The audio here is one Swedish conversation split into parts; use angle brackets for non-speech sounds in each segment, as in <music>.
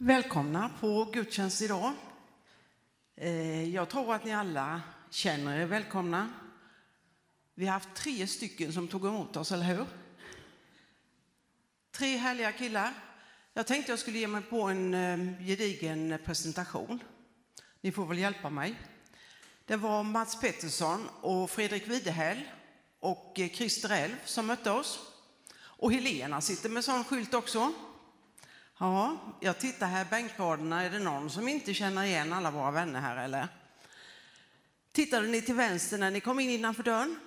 Välkomna på gudstjänst idag. Eh, jag tror att ni alla känner er välkomna. Vi har haft tre stycken som tog emot oss, eller hur? Tre härliga killar. Jag tänkte jag skulle ge mig på en eh, gedigen presentation. Ni får väl hjälpa mig. Det var Mats Pettersson och Fredrik Widehäll och eh, Christer Elf som mötte oss. Och Helena sitter med sån skylt också. Ja, jag tittar här i bänkraderna. Är det någon som inte känner igen alla våra vänner här eller? Tittade ni till vänster när ni kom in innanför dörren?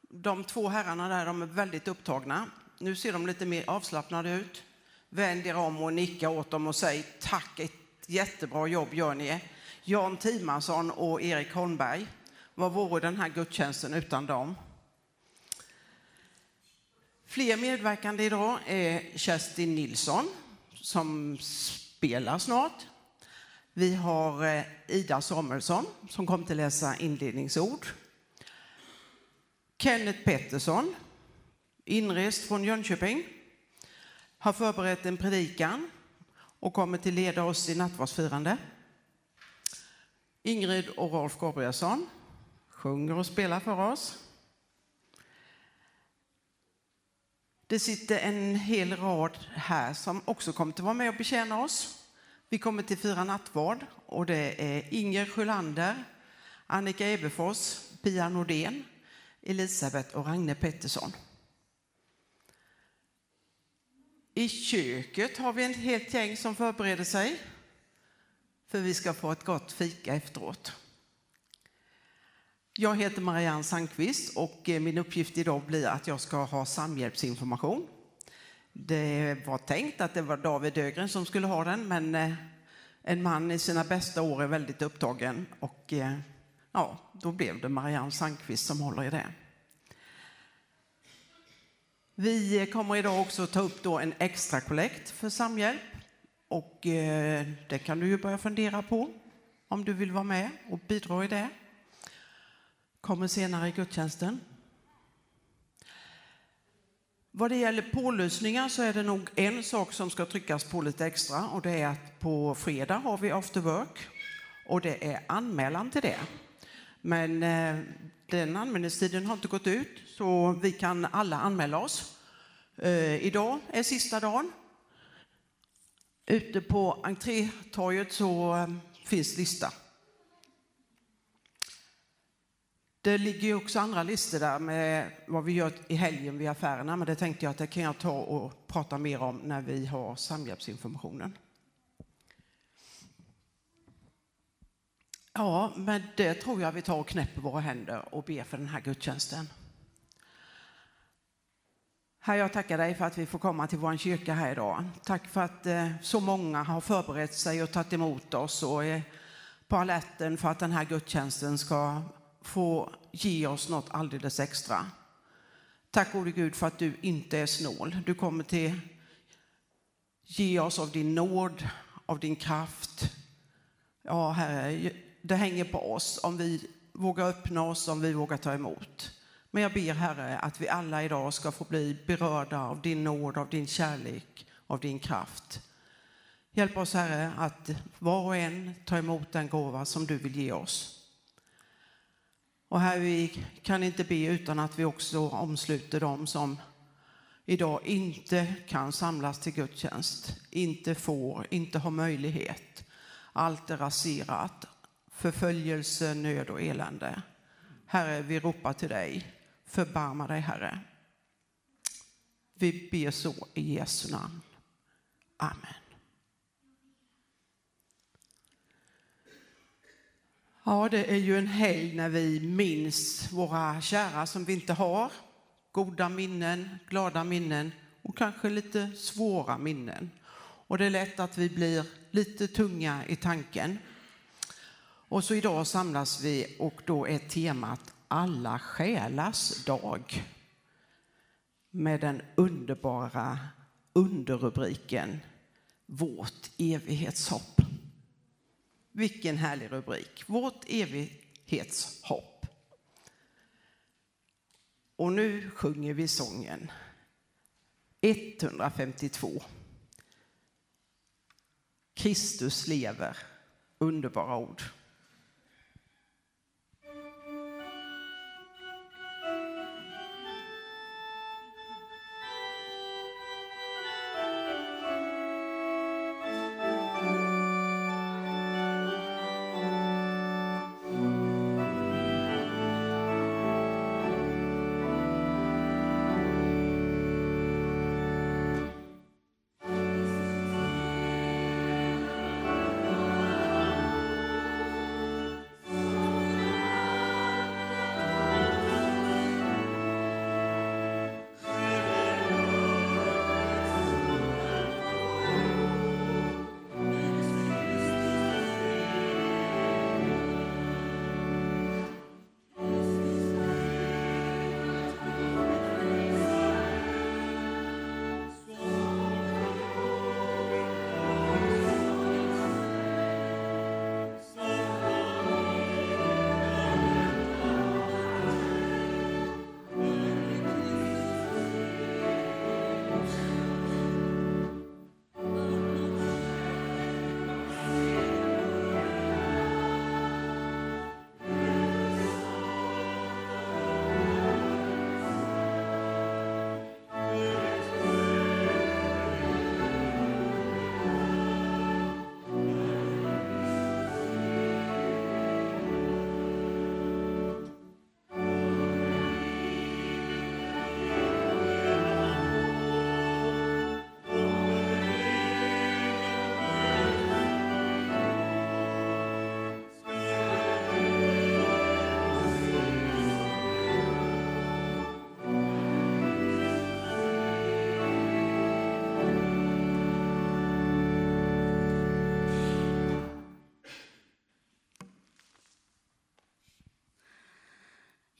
De två herrarna där, de är väldigt upptagna. Nu ser de lite mer avslappnade ut. Vänd er om och nicka åt dem och säg tack, ett jättebra jobb gör ni. Jan Timansson och Erik Holmberg. Vad vore den här gudstjänsten utan dem? Fler medverkande idag är Kerstin Nilsson som spelar snart. Vi har eh, Ida Samuelsson som kommer att läsa inledningsord. Kenneth Pettersson, inrest från Jönköping, har förberett en predikan och kommer till leda oss i nattvardsfirande. Ingrid och Rolf Gabrielsson sjunger och spelar för oss. Det sitter en hel rad här som också kommer att vara med och betjäna oss. Vi kommer till fira nattvard och det är Inger Sjölander, Annika Ebefors, Pia Nordén, Elisabeth och Ragne Pettersson. I köket har vi ett helt gäng som förbereder sig för vi ska få ett gott fika efteråt. Jag heter Marianne Sandqvist och eh, min uppgift idag blir att jag ska ha samhjälpsinformation. Det var tänkt att det var David Ögren som skulle ha den, men eh, en man i sina bästa år är väldigt upptagen och eh, ja, då blev det Marianne Sandqvist som håller i det. Vi kommer idag också ta upp då en extra kollekt för Samhjälp och det kan du ju börja fundera på om du vill vara med och bidra i det kommer senare i gudstjänsten. Vad det gäller pålysningar så är det nog en sak som ska tryckas på lite extra och det är att på fredag har vi after work och det är anmälan till det. Men eh, den anmälningstiden har inte gått ut så vi kan alla anmäla oss. Eh, idag är sista dagen. Ute på entrétorget så eh, finns lista Det ligger ju också andra listor där med vad vi gör i helgen vid affärerna, men det tänkte jag att det kan jag ta och prata mer om när vi har samhjälpsinformationen. Ja, men det tror jag vi tar och knäpper våra händer och ber för den här gudstjänsten. Herre, jag tackar dig för att vi får komma till vår kyrka här idag. Tack för att eh, så många har förberett sig och tagit emot oss och är på alerten för att den här gudstjänsten ska få ge oss något alldeles extra. Tack gode Gud för att du inte är snål. Du kommer till ge oss av din nåd, av din kraft. Ja, Herre, det hänger på oss om vi vågar öppna oss, om vi vågar ta emot. Men jag ber Herre att vi alla idag ska få bli berörda av din nåd, av din kärlek, av din kraft. Hjälp oss Herre att var och en tar emot den gåva som du vill ge oss. Och här vi kan inte be utan att vi också omsluter dem som idag inte kan samlas till gudstjänst, inte får, inte har möjlighet. Allt är raserat, förföljelse, nöd och elände. Herre, vi ropar till dig. Förbarma dig, Herre. Vi ber så i Jesu namn. Amen. Ja, det är ju en helg när vi minns våra kära som vi inte har. Goda minnen, glada minnen och kanske lite svåra minnen. Och det är lätt att vi blir lite tunga i tanken. Och så idag samlas vi och då är temat alla själars dag. Med den underbara underrubriken Vårt evighetshopp. Vilken härlig rubrik. Vårt evighetshopp. Och nu sjunger vi sången 152. Kristus lever. Underbara ord.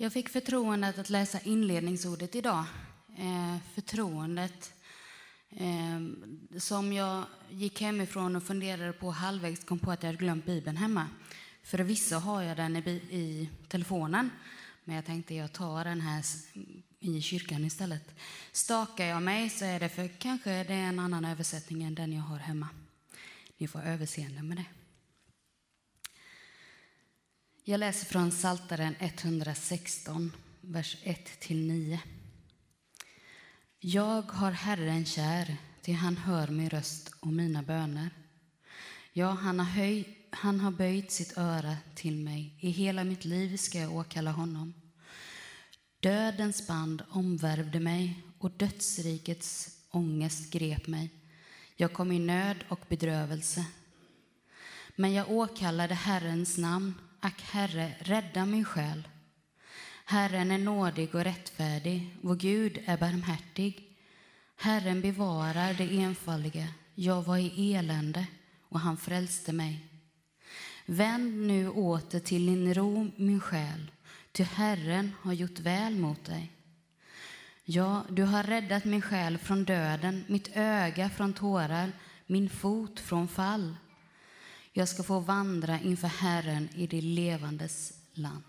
Jag fick förtroendet att läsa inledningsordet idag. Eh, förtroendet eh, som jag gick hemifrån och funderade på halvvägs kom på att jag hade glömt Bibeln hemma. Förvisso har jag den i, i telefonen, men jag tänkte jag tar den här i kyrkan istället. Stakar jag mig så är det för kanske det är en annan översättning än den jag har hemma. Ni får överseende med det. Jag läser från Saltaren 116, vers 1-9. Jag har Herren kär, till han hör min röst och mina böner. Ja, han har, höj, han har böjt sitt öra till mig. I hela mitt liv ska jag åkalla honom. Dödens band omvärvde mig och dödsrikets ångest grep mig. Jag kom i nöd och bedrövelse. Men jag åkallade Herrens namn Ack, Herre, rädda min själ. Herren är nådig och rättfärdig, vår Gud är barmhärtig. Herren bevarar det enfaldiga. Jag var i elände och han frälste mig. Vänd nu åter till din ro, min själ, ty Herren har gjort väl mot dig. Ja, du har räddat min själ från döden, mitt öga från tårar, min fot från fall. Jag ska få vandra inför Herren i det levandes land.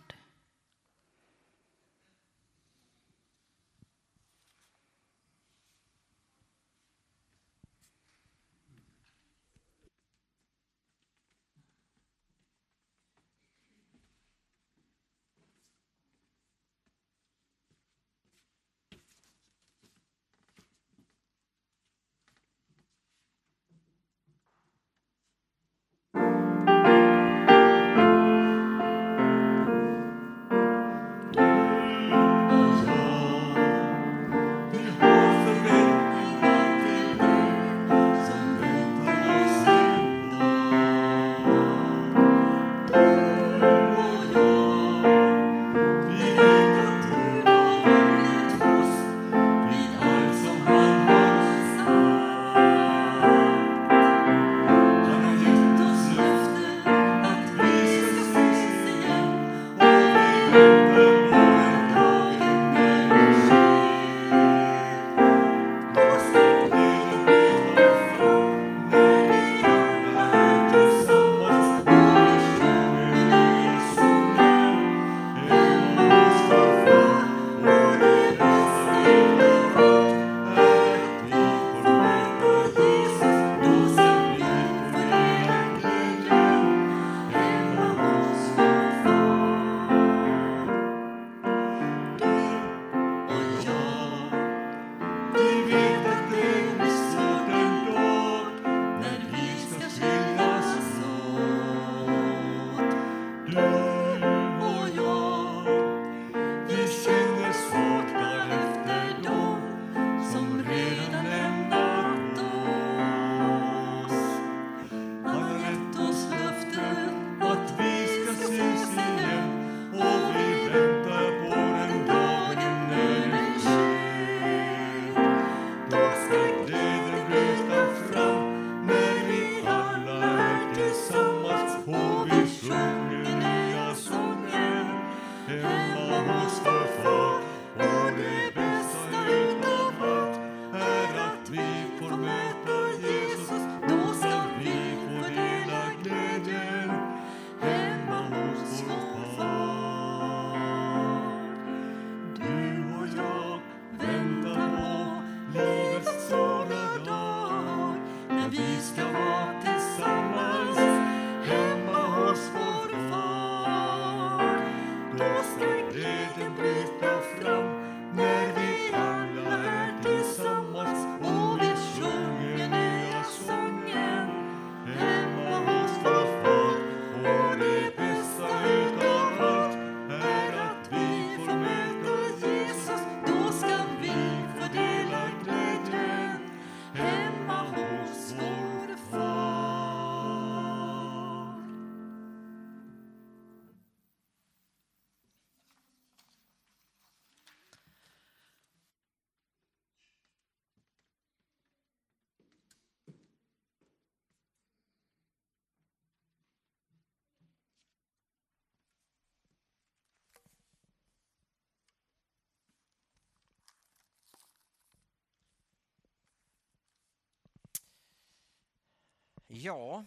Ja,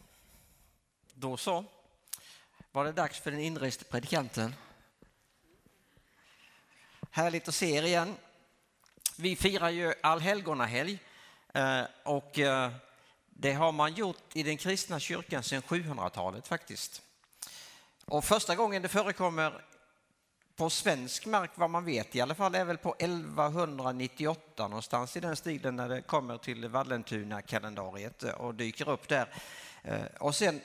då så var det dags för den inreste predikanten. Härligt att se er igen. Vi firar ju allhelgonahelg eh, och eh, det har man gjort i den kristna kyrkan sedan 700-talet faktiskt. Och första gången det förekommer på svensk mark vad man vet i alla fall är väl på 1198 någonstans i den stilen när det kommer till Vallentuna kalendariet eh, och dyker upp där. Eh, och sen,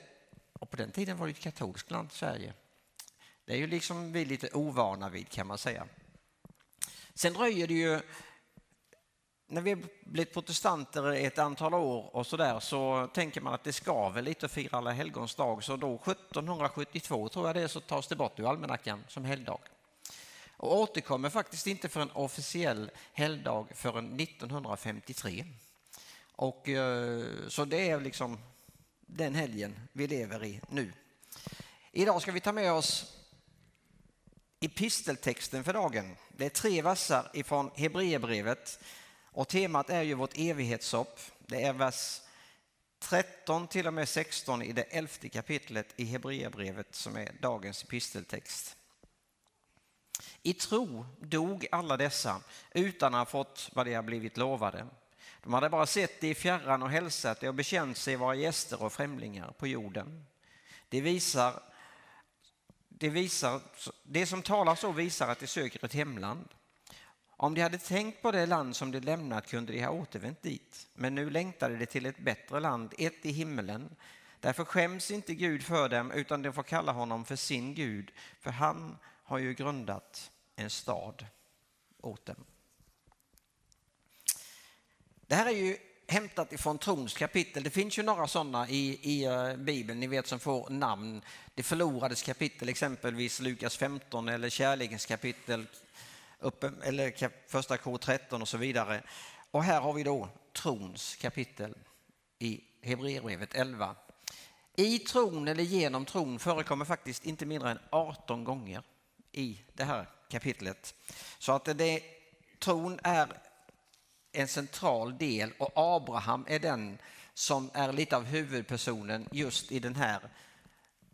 och på den tiden var det ett katolskt land, Sverige. Det är ju liksom vi lite ovana vid kan man säga. Sen dröjer det ju när vi blivit protestanter ett antal år och så där så tänker man att det ska väl lite att fira alla helgons dag så då 1772 tror jag det är så tas det bort ur almanackan som helgdag och återkommer faktiskt inte för en officiell helgdag förrän 1953. Och, eh, så det är liksom den helgen vi lever i nu. Idag ska vi ta med oss episteltexten för dagen. Det är tre versar ifrån Hebreerbrevet och temat är ju vårt evighetshopp. Det är vers 13 till och med 16 i det elfte kapitlet i Hebreerbrevet som är dagens episteltext. I tro dog alla dessa utan att ha fått vad de har blivit lovade. De hade bara sett det i fjärran och hälsat det och bekänt sig vara gäster och främlingar på jorden. Det visar det, visar, det som talar så visar att de söker ett hemland. Om de hade tänkt på det land som de lämnat kunde de ha återvänt dit. Men nu längtade de till ett bättre land, ett i himmelen. Därför skäms inte Gud för dem utan de får kalla honom för sin Gud, för han har ju grundat en stad åt dem. Det här är ju hämtat ifrån trons kapitel. Det finns ju några sådana i, i eh, Bibeln, ni vet som får namn. Det förlorades kapitel, exempelvis Lukas 15 eller kärlekens kapitel, upp, eller första K 13 och så vidare. Och här har vi då trons kapitel i Hebreerbrevet 11. I tron eller genom tron förekommer faktiskt inte mindre än 18 gånger i det här kapitlet. Så att det, tron är en central del och Abraham är den som är lite av huvudpersonen just i den här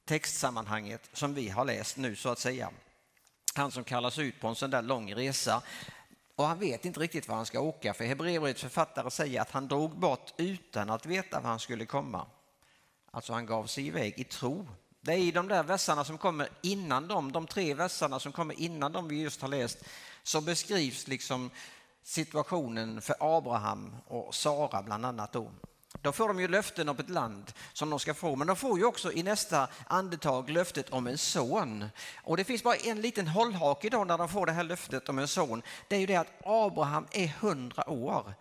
textsammanhanget som vi har läst nu så att säga. Han som kallas ut på en sån där lång resa och han vet inte riktigt var han ska åka för Hebreerbrevets författare säger att han drog bort utan att veta var han skulle komma. Alltså han gav sig iväg i tro det är i de där verserna som kommer innan dem, de tre verserna som kommer innan de vi just har läst, så beskrivs liksom situationen för Abraham och Sara bland annat då. Då får de ju löften om ett land som de ska få, men de får ju också i nästa andetag löftet om en son. Och det finns bara en liten hållhake då när de får det här löftet om en son. Det är ju det att Abraham är hundra år.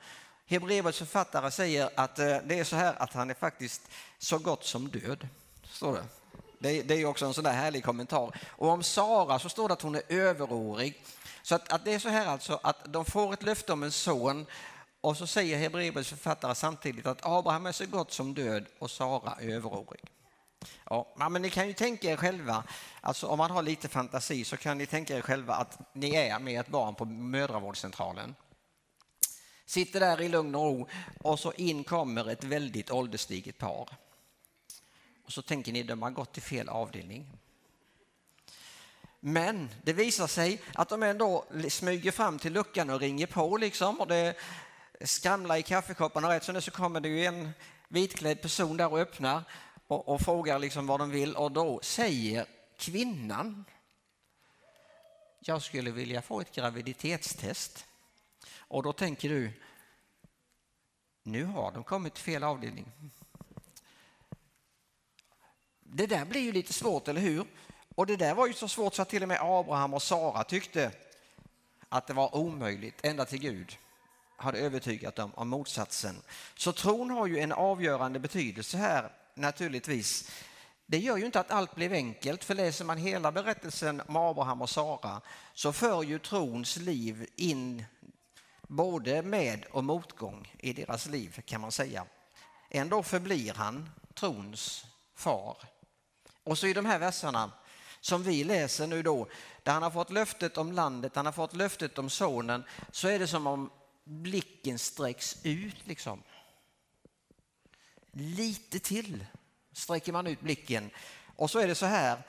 Hebreerbrevets författare säger att eh, det är så här att han är faktiskt så gott som död. Står det. Det, det är också en sån där härlig kommentar. Och om Sara så står det att hon är överårig. Så att, att det är så här alltså att de får ett löfte om en son och så säger Hebreerbrevets författare samtidigt att Abraham är så gott som död och Sara är överårig. Ja, men ni kan ju tänka er själva, alltså om man har lite fantasi så kan ni tänka er själva att ni är med ett barn på mödravårdscentralen. Sitter där i lugn och ro och så in kommer ett väldigt ålderstiget par. Och så tänker ni, de har gått till fel avdelning. Men det visar sig att de ändå smyger fram till luckan och ringer på liksom och det skramlar i kaffekoppen och rätt som det så kommer det ju en vitklädd person där och öppnar och, och frågar liksom vad de vill och då säger kvinnan jag skulle vilja få ett graviditetstest. Och då tänker du, nu har de kommit till fel avdelning. Det där blir ju lite svårt, eller hur? Och det där var ju så svårt så att till och med Abraham och Sara tyckte att det var omöjligt, ända till Gud hade övertygat dem om motsatsen. Så tron har ju en avgörande betydelse här naturligtvis. Det gör ju inte att allt blev enkelt, för läser man hela berättelsen om Abraham och Sara så för ju trons liv in både med och motgång i deras liv kan man säga. Ändå förblir han trons far. Och så i de här verserna som vi läser nu då, där han har fått löftet om landet, han har fått löftet om sonen, så är det som om blicken sträcks ut liksom. lite till sträcker man ut blicken. Och så är det så här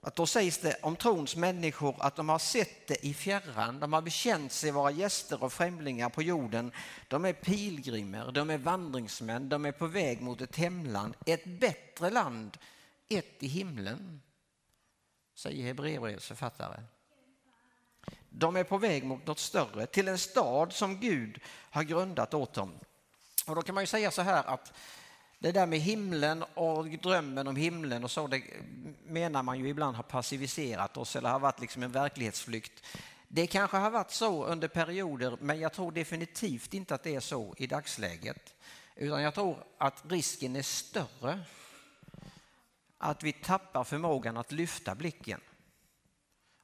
att då sägs det om trons människor att de har sett det i fjärran, de har bekänt sig vara gäster och främlingar på jorden. De är pilgrimer, de är vandringsmän, de är på väg mot ett hemland, ett bättre land, ett i himlen, säger Hebreerbrevets författare. De är på väg mot något större, till en stad som Gud har grundat åt dem. Och då kan man ju säga så här att det där med himlen och drömmen om himlen och så, det menar man ju ibland har passiviserat oss eller har varit liksom en verklighetsflykt. Det kanske har varit så under perioder, men jag tror definitivt inte att det är så i dagsläget. Utan jag tror att risken är större att vi tappar förmågan att lyfta blicken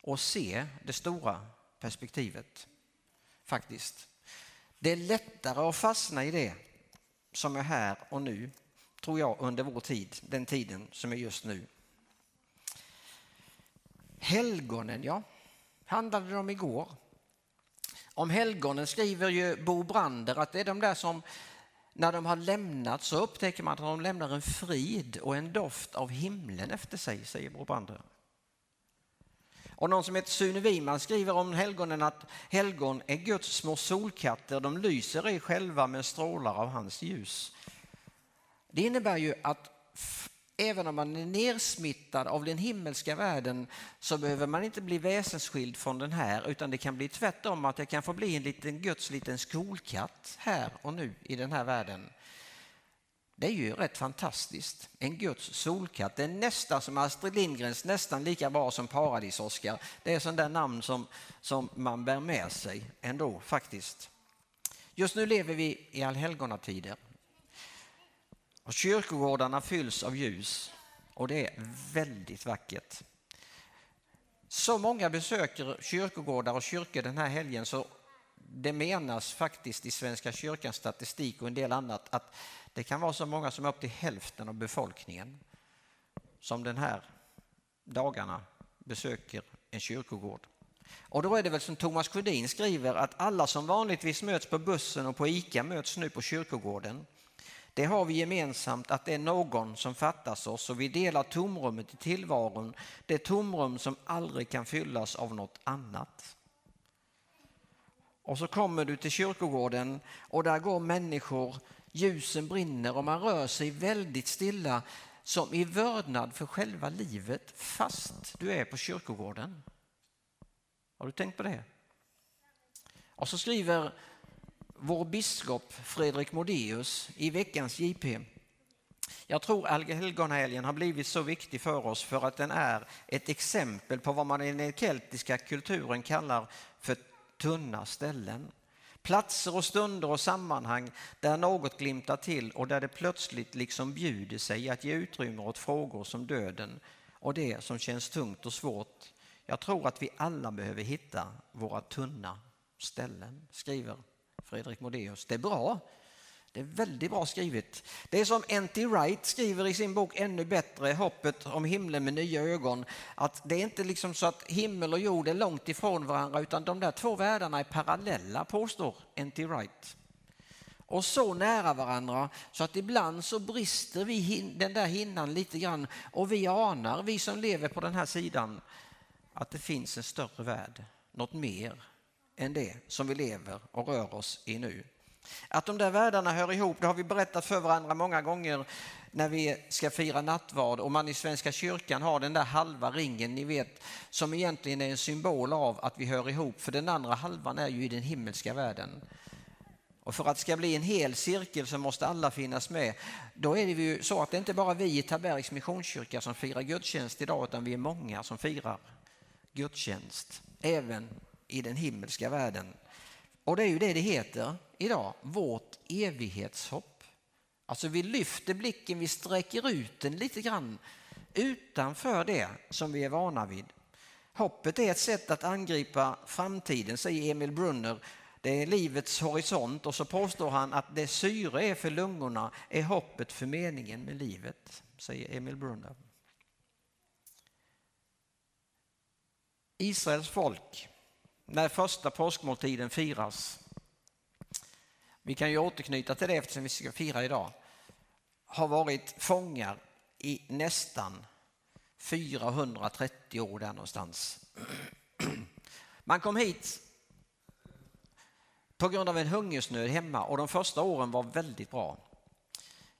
och se det stora perspektivet. Faktiskt. Det är lättare att fastna i det som är här och nu tror jag, under vår tid, den tiden som är just nu. Helgonen, ja, handlade det om igår. Om helgonen skriver ju Bo Brander att det är de där som när de har lämnat så upptäcker man att de lämnar en frid och en doft av himlen efter sig, säger Brobander. Och någon som heter Sune Wiman skriver om helgonen att helgon är Guds små solkatter, de lyser i själva men strålar av hans ljus. Det innebär ju att även om man är nersmittad av den himmelska världen så behöver man inte bli väsensskild från den här utan det kan bli tvärtom att jag kan få bli en liten Guds liten skolkatt här och nu i den här världen. Det är ju rätt fantastiskt. En Guds solkatt. Det är nästan som Astrid Lindgrens, nästan lika bra som Paradis-Oskar. Det är sån där namn som, som man bär med sig ändå faktiskt. Just nu lever vi i allhelgonatider. Och kyrkogårdarna fylls av ljus och det är väldigt vackert. Så många besöker kyrkogårdar och kyrkor den här helgen så det menas faktiskt i Svenska kyrkans statistik och en del annat att det kan vara så många som upp till hälften av befolkningen som den här dagarna besöker en kyrkogård. Och då är det väl som Thomas Sjödin skriver att alla som vanligtvis möts på bussen och på ICA möts nu på kyrkogården. Det har vi gemensamt att det är någon som fattas oss och vi delar tomrummet i tillvaron, det tomrum som aldrig kan fyllas av något annat. Och så kommer du till kyrkogården och där går människor, ljusen brinner och man rör sig väldigt stilla som i vördnad för själva livet fast du är på kyrkogården. Har du tänkt på det? Och så skriver vår biskop Fredrik Modéus i veckans JP. Jag tror helgonhelgen har blivit så viktig för oss för att den är ett exempel på vad man i den keltiska kulturen kallar för tunna ställen. Platser och stunder och sammanhang där något glimtar till och där det plötsligt liksom bjuder sig att ge utrymme åt frågor som döden och det som känns tungt och svårt. Jag tror att vi alla behöver hitta våra tunna ställen, skriver Fredrik Modéus. Det är bra. Det är väldigt bra skrivet. Det är som N.T. Wright skriver i sin bok Ännu bättre, Hoppet om himlen med nya ögon. Att det är inte liksom så att himmel och jord är långt ifrån varandra utan de där två världarna är parallella, påstår N.T. Wright. Och så nära varandra så att ibland så brister vi den där hinnan lite grann och vi anar, vi som lever på den här sidan, att det finns en större värld, något mer än det som vi lever och rör oss i nu. Att de där världarna hör ihop, det har vi berättat för varandra många gånger när vi ska fira nattvard och man i Svenska kyrkan har den där halva ringen, ni vet, som egentligen är en symbol av att vi hör ihop, för den andra halvan är ju i den himmelska världen. Och för att det ska bli en hel cirkel så måste alla finnas med. Då är det ju så att det inte bara vi i Tabergs Missionskyrka som firar gudstjänst idag, utan vi är många som firar gudstjänst, även i den himmelska världen. Och det är ju det det heter idag, vårt evighetshopp. Alltså vi lyfter blicken, vi sträcker ut den lite grann utanför det som vi är vana vid. Hoppet är ett sätt att angripa framtiden, säger Emil Brunner. Det är livets horisont och så påstår han att det syre är för lungorna är hoppet för meningen med livet, säger Emil Brunner. Israels folk när första påskmåltiden firas. Vi kan ju återknyta till det eftersom vi ska fira idag. har varit fångar i nästan 430 år där någonstans. Man kom hit på grund av en hungersnöd hemma och de första åren var väldigt bra.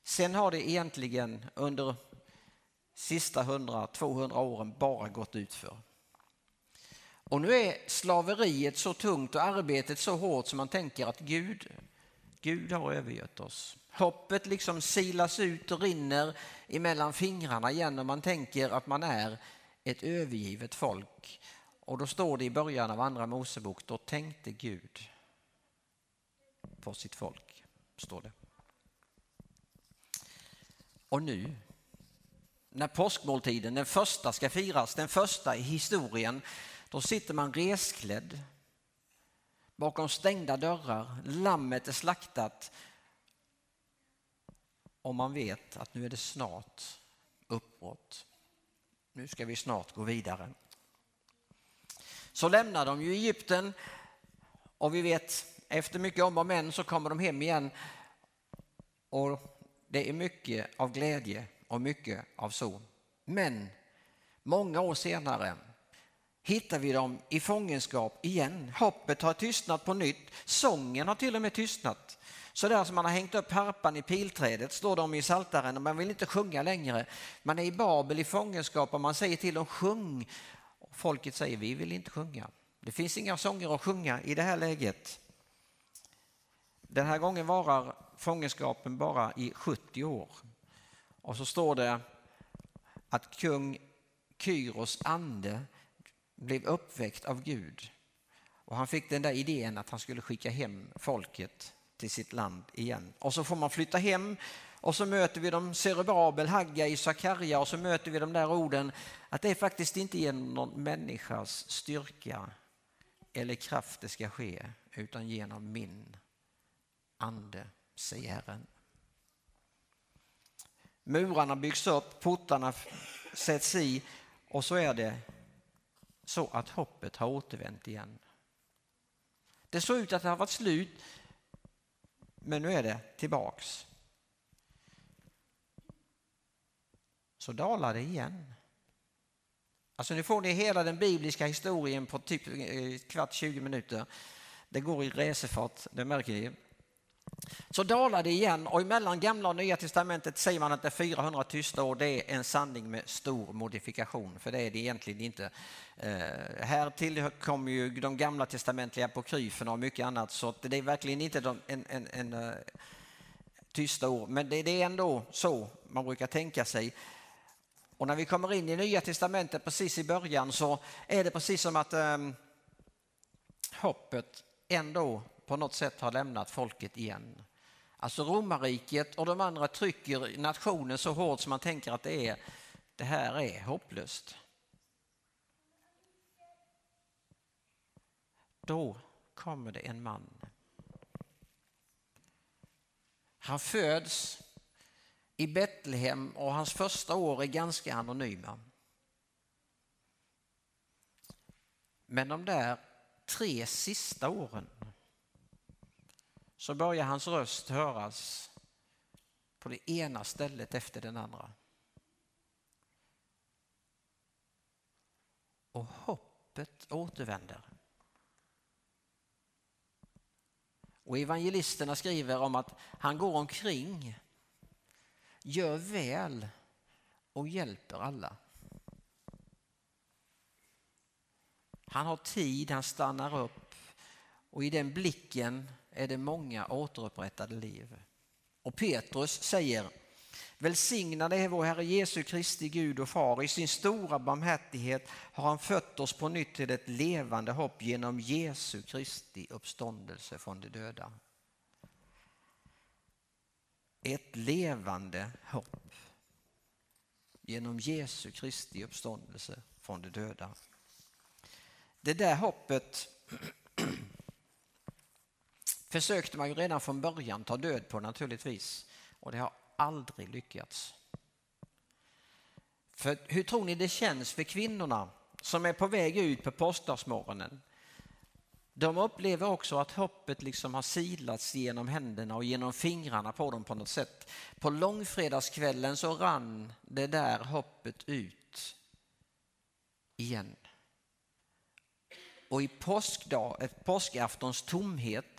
Sen har det egentligen under sista 100-200 åren bara gått ut för. Och nu är slaveriet så tungt och arbetet så hårt som man tänker att Gud, Gud har övergött oss. Hoppet liksom silas ut och rinner emellan fingrarna igen och man tänker att man är ett övergivet folk. Och då står det i början av andra Mosebok, då tänkte Gud på sitt folk, står det. Och nu, när påskmåltiden, den första, ska firas, den första i historien, då sitter man resklädd bakom stängda dörrar, lammet är slaktat och man vet att nu är det snart uppbrott. Nu ska vi snart gå vidare. Så lämnar de ju Egypten och vi vet efter mycket om och men så kommer de hem igen och det är mycket av glädje och mycket av så. Men många år senare hittar vi dem i fångenskap igen. Hoppet har tystnat på nytt. Sången har till och med tystnat. Så där som man har hängt upp harpan i pilträdet står de i saltaren och man vill inte sjunga längre. Man är i Babel i fångenskap och man säger till dem sjung. Folket säger vi vill inte sjunga. Det finns inga sånger att sjunga i det här läget. Den här gången varar fångenskapen bara i 70 år. Och så står det att kung Kyros ande blev uppväckt av Gud och han fick den där idén att han skulle skicka hem folket till sitt land igen. Och så får man flytta hem och så möter vi dem Hagga i Sakarja och så möter vi de där orden att det är faktiskt inte genom någon människas styrka eller kraft det ska ske utan genom min ande, säger Herren. Murarna byggs upp, portarna sätts i och så är det så att hoppet har återvänt igen. Det såg ut att det har varit slut, men nu är det tillbaks. Så dalar det igen. Alltså nu får ni hela den bibliska historien på typ eh, kvart, 20 minuter. Det går i resefart, det märker ni. Så dalar det igen och mellan gamla och nya testamentet säger man att det är 400 tysta år. Det är en sanning med stor modifikation, för det är det egentligen inte. Eh, här tillkommer ju de gamla testamentliga apokryferna och mycket annat, så det är verkligen inte de, en, en, en uh, tysta år. Men det, det är ändå så man brukar tänka sig. Och när vi kommer in i Nya Testamentet precis i början så är det precis som att um, hoppet ändå på något sätt har lämnat folket igen. Alltså romarriket och de andra trycker nationen så hårt som man tänker att det, är, det här är hopplöst. Då kommer det en man. Han föds i Betlehem och hans första år är ganska anonyma. Men de där tre sista åren så börjar hans röst höras på det ena stället efter den andra. Och hoppet återvänder. Och evangelisterna skriver om att han går omkring, gör väl och hjälper alla. Han har tid, han stannar upp och i den blicken är det många återupprättade liv. Och Petrus säger Välsignad är vår Herre Jesu Kristi Gud och Far. I sin stora barmhärtighet har han fött oss på nytt till ett levande hopp genom Jesu Kristi uppståndelse från de döda. Ett levande hopp genom Jesu Kristi uppståndelse från de döda. Det där hoppet <clears throat> försökte man ju redan från början ta död på naturligtvis och det har aldrig lyckats. För hur tror ni det känns för kvinnorna som är på väg ut på påskdagsmorgonen De upplever också att hoppet liksom har silats genom händerna och genom fingrarna på dem på något sätt. På långfredagskvällen så rann det där hoppet ut igen. Och i påskdag, eh, påskaftons tomhet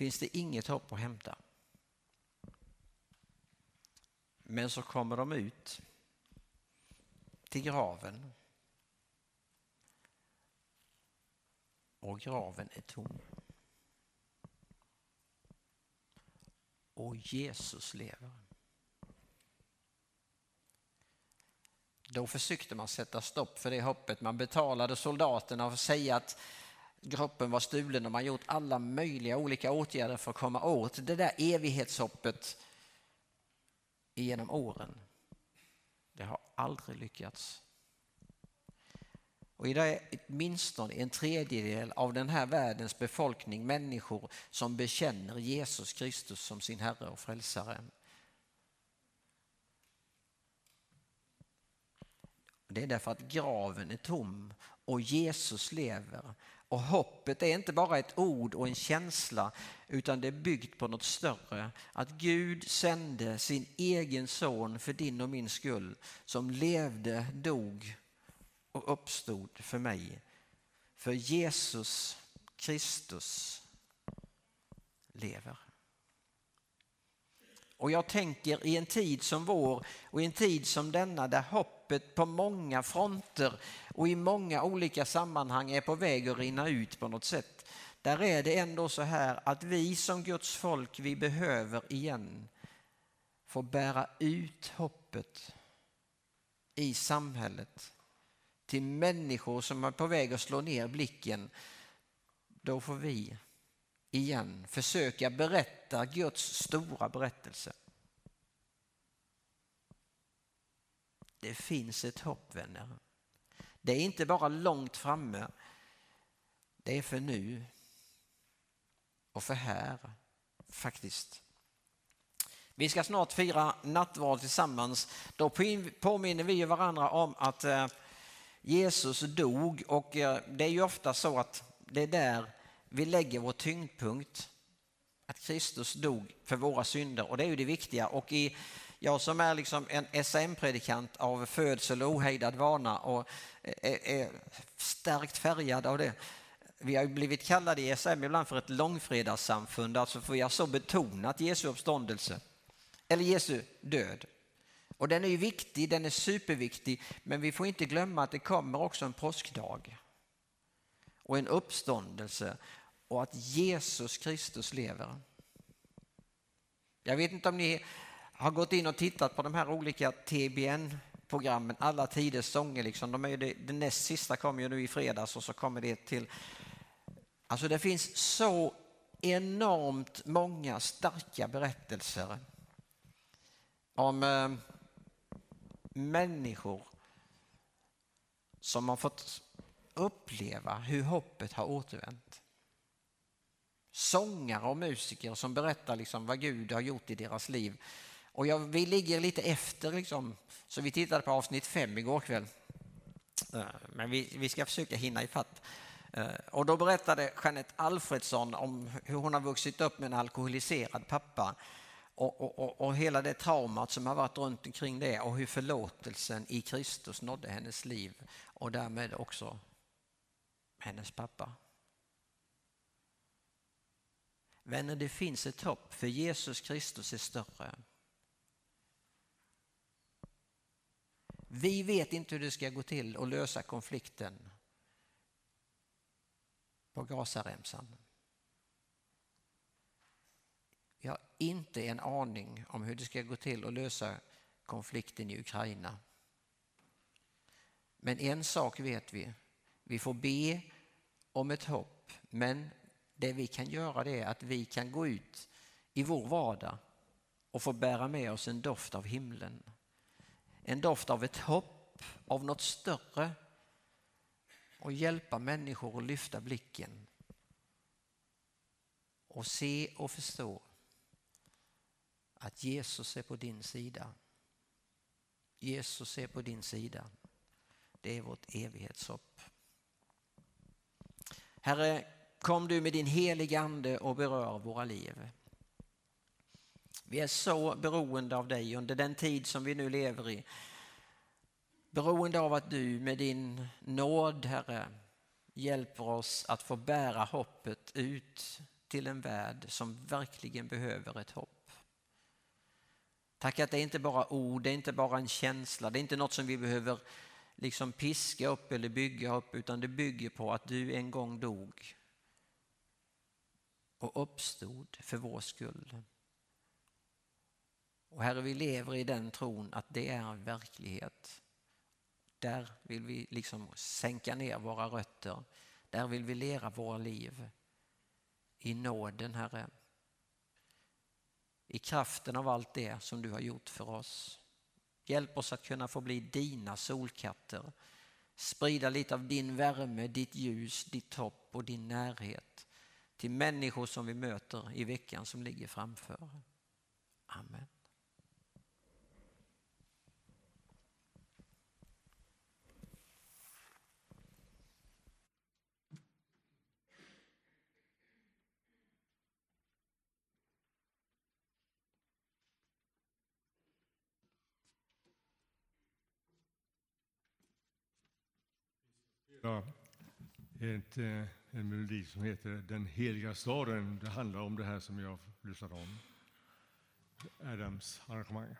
finns det inget hopp att hämta. Men så kommer de ut till graven. Och graven är tom. Och Jesus lever. Då försökte man sätta stopp för det hoppet. Man betalade soldaterna och säga att kroppen var stulen och man gjort alla möjliga olika åtgärder för att komma åt det där evighetshoppet genom åren. Det har aldrig lyckats. Och idag är åtminstone en tredjedel av den här världens befolkning människor som bekänner Jesus Kristus som sin Herre och Frälsare. Det är därför att graven är tom och Jesus lever. Och hoppet är inte bara ett ord och en känsla utan det är byggt på något större. Att Gud sände sin egen son för din och min skull som levde, dog och uppstod för mig. För Jesus Kristus lever. Och jag tänker i en tid som vår och i en tid som denna där hoppet på många fronter och i många olika sammanhang är på väg att rinna ut på något sätt. Där är det ändå så här att vi som Guds folk, vi behöver igen få bära ut hoppet i samhället till människor som är på väg att slå ner blicken. Då får vi igen försöka berätta Guds stora berättelse. Det finns ett hopp vänner. Det är inte bara långt framme. Det är för nu och för här faktiskt. Vi ska snart fira nattvard tillsammans. Då påminner vi varandra om att eh, Jesus dog och eh, det är ju ofta så att det är där vi lägger vår tyngdpunkt. Att Kristus dog för våra synder och det är ju det viktiga. Och i, jag som är liksom en SM-predikant av födsel och ohejdad vana och är, är starkt färgad av det. Vi har blivit kallade i SM ibland för ett långfredagssamfund, alltså för vi har så betonat Jesu uppståndelse eller Jesu död. Och den är ju viktig, den är superviktig, men vi får inte glömma att det kommer också en påskdag och en uppståndelse och att Jesus Kristus lever. Jag vet inte om ni har gått in och tittat på de här olika TBN-programmen, Alla tiders sånger. Liksom. De är det, det näst sista kommer ju nu i fredags och så kommer det till... Alltså det finns så enormt många starka berättelser om eh, människor som har fått uppleva hur hoppet har återvänt. Sångare och musiker som berättar liksom vad Gud har gjort i deras liv. Och jag, vi ligger lite efter, liksom, så vi tittade på avsnitt fem igår kväll. Eh, men vi, vi ska försöka hinna ifatt. Eh, och då berättade Jeanette Alfredsson om hur hon har vuxit upp med en alkoholiserad pappa och, och, och, och, hela det traumat som har varit runt omkring det och hur förlåtelsen i Kristus nådde hennes liv och därmed också hennes pappa. Vänner, det finns ett hopp för Jesus Kristus är större. Vi vet inte hur det ska gå till att lösa konflikten på Gazaremsan. Vi har inte en aning om hur det ska gå till att lösa konflikten i Ukraina. Men en sak vet vi. Vi får be om ett hopp, men det vi kan göra det är att vi kan gå ut i vår vardag och få bära med oss en doft av himlen. En doft av ett hopp, av något större och hjälpa människor att lyfta blicken och se och förstå att Jesus är på din sida. Jesus är på din sida. Det är vårt evighetshopp. Herre, kom du med din heliga ande och berör våra liv. Vi är så beroende av dig under den tid som vi nu lever i. Beroende av att du med din nåd, Herre, hjälper oss att få bära hoppet ut till en värld som verkligen behöver ett hopp. Tack att det inte bara ord, det är inte bara en känsla, det är inte något som vi behöver liksom piska upp eller bygga upp utan det bygger på att du en gång dog och uppstod för vår skull. Och Herre, vi lever i den tron att det är en verklighet. Där vill vi liksom sänka ner våra rötter. Där vill vi leva våra liv. I nåden, Herre. I kraften av allt det som du har gjort för oss. Hjälp oss att kunna få bli dina solkatter. Sprida lite av din värme, ditt ljus, ditt hopp och din närhet till människor som vi möter i veckan som ligger framför. Amen. Ja, ett, en melodi som heter Den heliga staden. Det handlar om det här som jag lyssnade om. Adams arrangemang.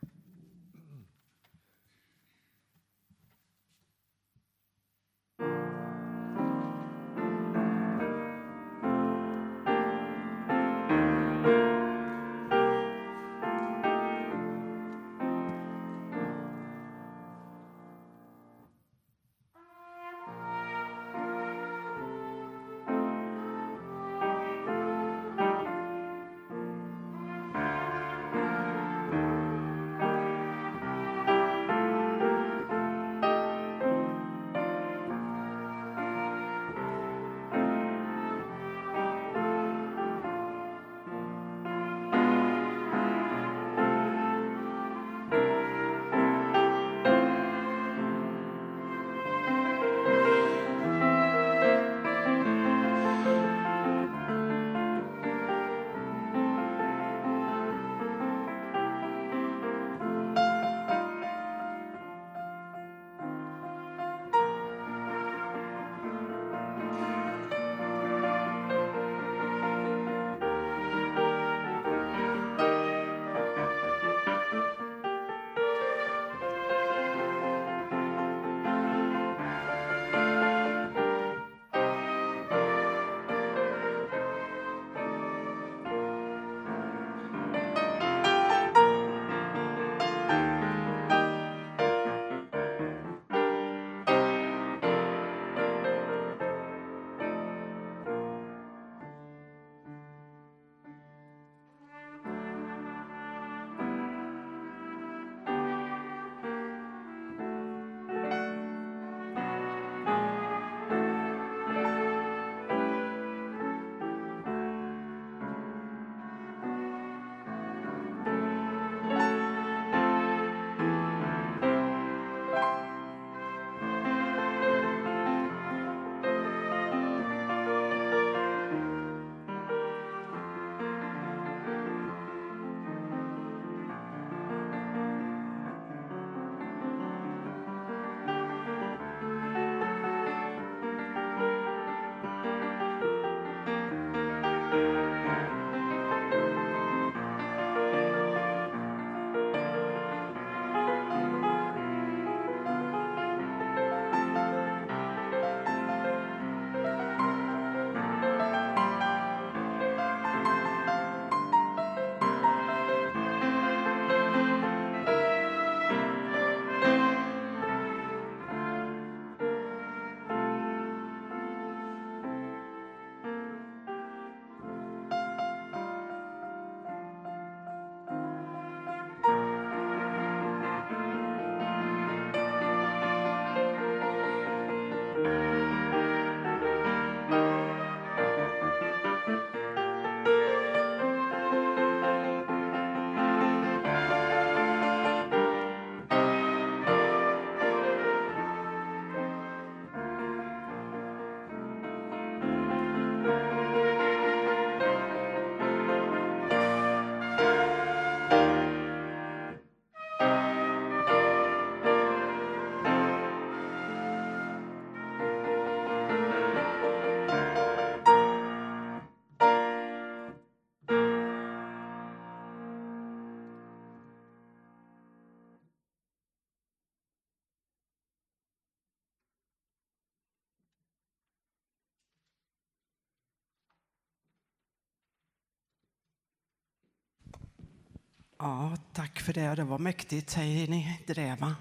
Ja, tack för det. Det var mäktigt, säger ni inte det? Va?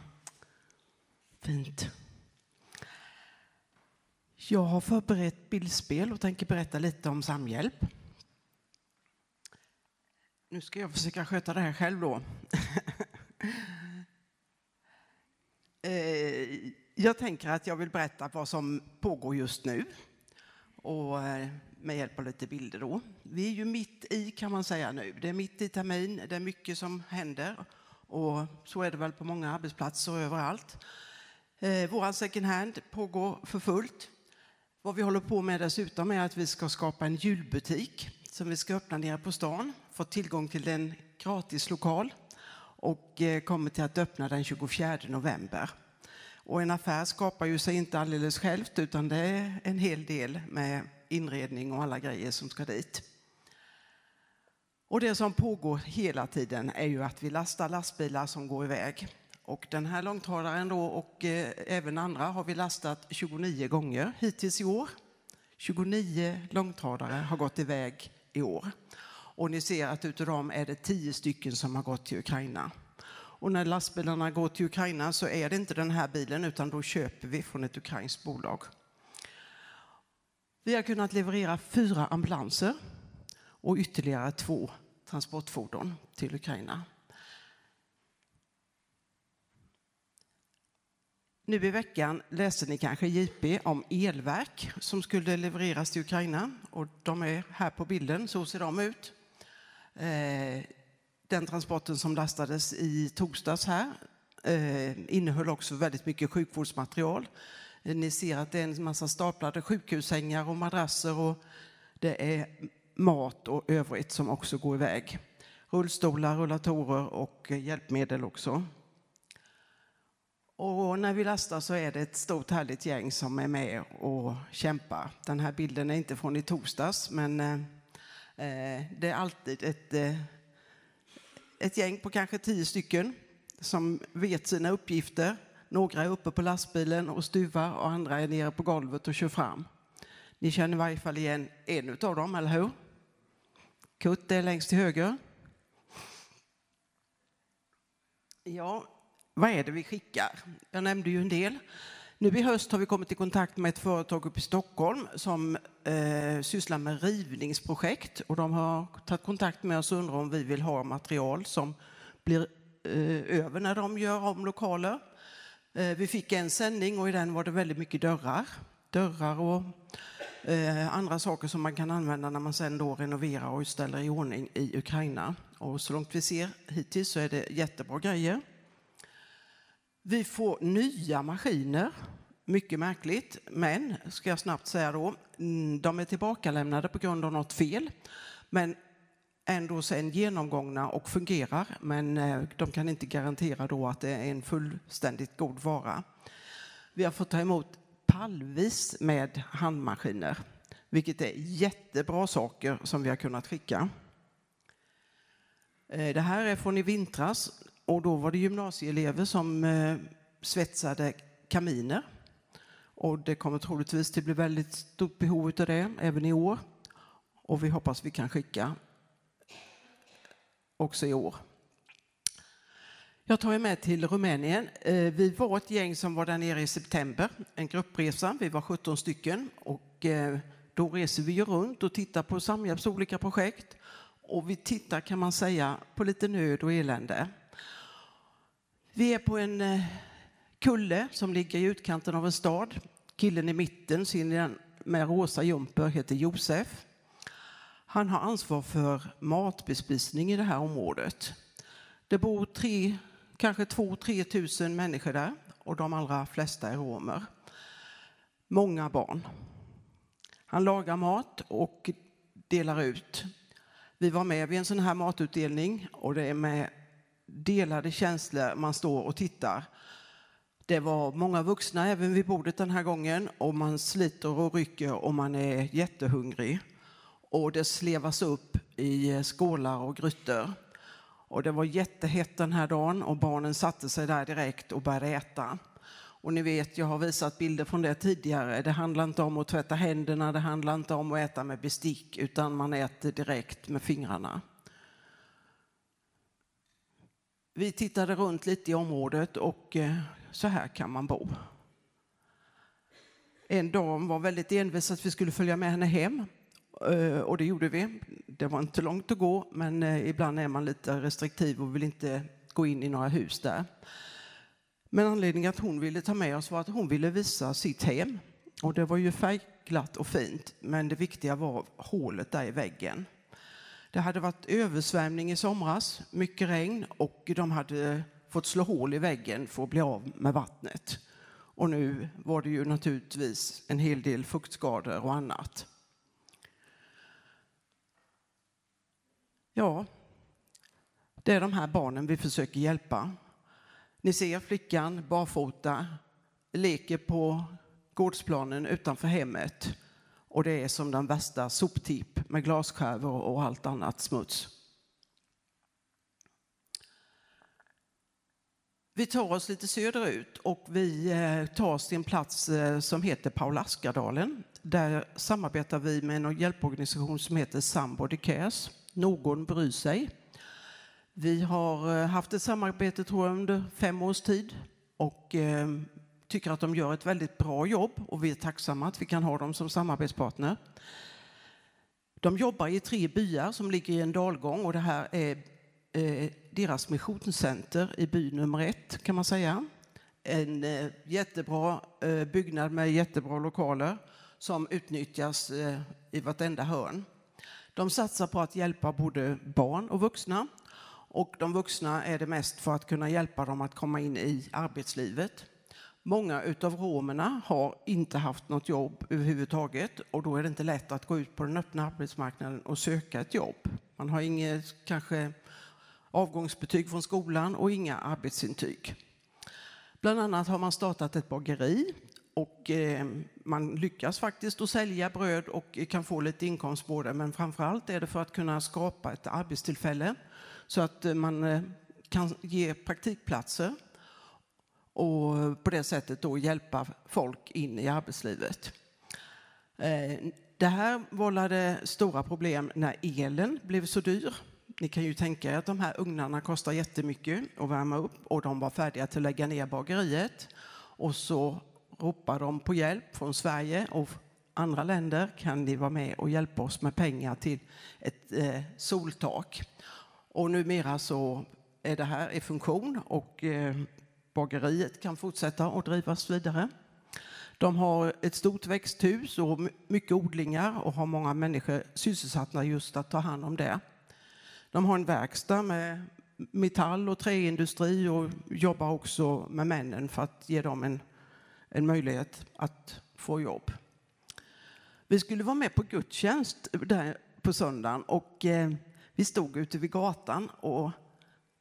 Fint. Jag har förberett bildspel och tänker berätta lite om Samhjälp. Nu ska jag försöka sköta det här själv då. <laughs> Eh, jag tänker att jag vill berätta vad som pågår just nu och eh, med hjälp av lite bilder då. Vi är ju mitt i kan man säga nu. Det är mitt i termin, det är mycket som händer och så är det väl på många arbetsplatser och överallt. Eh, våran second hand pågår för fullt. Vad vi håller på med dessutom är att vi ska skapa en julbutik som vi ska öppna nere på stan. Fått tillgång till en gratis lokal och eh, kommer till att öppna den 24 november. Och en affär skapar ju sig inte alldeles självt utan det är en hel del med inredning och alla grejer som ska dit. Och det som pågår hela tiden är ju att vi lastar lastbilar som går iväg. Och den här långtradaren då och eh, även andra har vi lastat 29 gånger hittills i år. 29 långtradare har gått iväg i år. Och ni ser att utav dem är det 10 stycken som har gått till Ukraina. Och när lastbilarna går till Ukraina så är det inte den här bilen utan då köper vi från ett ukrainskt bolag. Vi har kunnat leverera fyra ambulanser och ytterligare två transportfordon till Ukraina. Nu i veckan läste ni kanske JP om elverk som skulle levereras till Ukraina och de är här på bilden, så ser de ut. Eh, den transporten som lastades i torsdags här eh, innehöll också väldigt mycket sjukvårdsmaterial. Eh, ni ser att det är en massa staplade sjukhussängar och madrasser och det är mat och övrigt som också går iväg. Rullstolar, rullatorer och eh, hjälpmedel också. Och när vi lastar så är det ett stort härligt gäng som är med och kämpar. Den här bilden är inte från i torsdags men eh, eh det är alltid ett ett gäng på kanske tio stycken som vet sina uppgifter. Några är uppe på lastbilen och stuvar och andra är nere på golvet och kör fram. Ni känner i varje fall igen en av dem, eller hur? Kurt är längst till höger. Ja, vad är det vi skickar? Jag nämnde ju en del. Nu i höst har vi kommit i kontakt med ett företag uppe i Stockholm som eh, sysslar med rivningsprojekt och de har tagit kontakt med oss och undrar om vi vill ha material som blir eh, över när de gör om lokaler. Eh, vi fick en sändning och i den var det väldigt mycket dörrar. Dörrar och eh, andra saker som man kan använda när man sen då renoverar och ställer i ordning i Ukraina. Och så långt vi ser hittills så är det jättebra grejer. Vi får nya maskiner, mycket märkligt, men ska jag snabbt säga då, mm, de är tillbakalämnade på grund av något fel, men ändå sen genomgångna och fungerar, men eh, de kan inte garantera då att det är en fullständigt god vara. Vi har fått ta emot pallvis med handmaskiner, vilket är jättebra saker som vi har kunnat skicka. Eh, det här är från i vintras. Och då var det gymnasieelever som eh, svetsade kaminer. Och det kommer troligtvis att bli väldigt stort behov av det även i år. Och vi hoppas vi kan skicka också i år. Jag tar er med till Rumänien. Eh, vi var ett gäng som var där nere i september, en gruppresa. Vi var 17 stycken och eh, då reser vi runt och tittar på Samhjälps olika projekt. Och vi tittar kan man säga på lite nöd och elände. Vi är på en eh, kulle som ligger i utkanten av en stad. Killen i mitten, med rosa jumper, heter Josef. Han har ansvar för matbespisning i det här området. Det bor tre, kanske två, tre tusen människor där och de allra flesta är romer. Många barn. Han lagar mat och delar ut. Vi var med vid en sån här matutdelning och det är med delade känslor. Man står och tittar. Det var många vuxna även vid bordet den här gången och man sliter och rycker och man är jättehungrig. Och det slevas upp i eh, skålar och grytor. Och det var jättehett den här dagen och barnen satte sig där direkt och började äta. Och ni vet, jag har visat bilder från det tidigare. Det handlar inte om att tvätta händerna, det handlar inte om att äta med bestick, utan man äter direkt med fingrarna. Vi tittade runt lite i området och eh, så här kan man bo. En dam var väldigt envis att vi skulle följa med henne hem Eh, och det gjorde vi. Det var inte långt att gå, men eh, ibland är man lite restriktiv och vill inte gå in i några hus där. Men anledningen att hon ville ta med oss var att hon ville visa sitt hem. Och det var ju färgglatt och fint, men det viktiga var hålet där i väggen. Det hade varit översvämning i somras, mycket regn och de hade fått slå hål i väggen för att bli av med vattnet. Och nu var det ju naturligtvis en hel del fuktskador och annat. Ja, det är de här barnen vi försöker hjälpa. Ni ser flickan barfota, leker på gårdsplanen utanför hemmet och det är som den värsta soptipp med glasskärvor och allt annat smuts. Vi tar oss lite söderut och vi eh, tar oss till en plats eh, som heter Paulaskadalen. Där samarbetar vi med en hjälporganisation som heter Somebody Cares. Någon bryr sig. Vi har eh, haft ett samarbete tror jag, under fem års tid och eh, tycker att de gör ett väldigt bra jobb och vi är tacksamma att vi kan ha dem som samarbetspartner. De jobbar i tre byar som ligger i en dalgång och det här är eh, deras missionscenter i by nummer ett kan man säga. En eh, jättebra eh, byggnad med jättebra lokaler som utnyttjas eh, i vartenda hörn. De satsar på att hjälpa både barn och vuxna och de vuxna är det mest för att kunna hjälpa dem att komma in i arbetslivet. Många av romerna har inte haft något jobb överhuvudtaget och då är det inte lätt att gå ut på den öppna arbetsmarknaden och söka ett jobb. Man har inget kanske avgångsbetyg från skolan och inga arbetsintyg. Bland annat har man startat ett bageri och eh, man lyckas faktiskt att sälja bröd och kan få lite inkomst på det. Men framför allt är det för att kunna skapa ett arbetstillfälle så att eh, man eh, kan ge praktikplatser och på det sättet då hjälpa folk in i arbetslivet. Eh, det här vållade stora problem när elen blev så dyr. Ni kan ju tänka er att de här ugnarna kostar jättemycket att värma upp och de var färdiga till att lägga ner bageriet. Och så Ropar de på hjälp från Sverige och andra länder. Kan ni vara med och hjälpa oss med pengar till ett eh, soltak? Och numera så är det här i funktion och eh, bageriet kan fortsätta att drivas vidare. De har ett stort växthus och mycket odlingar och har många människor sysselsatta just att ta hand om det. De har en verkstad med metall och träindustri och jobbar också med männen för att ge dem en, en möjlighet att få jobb. Vi skulle vara med på gudstjänst där på söndagen och eh, vi stod ute vid gatan och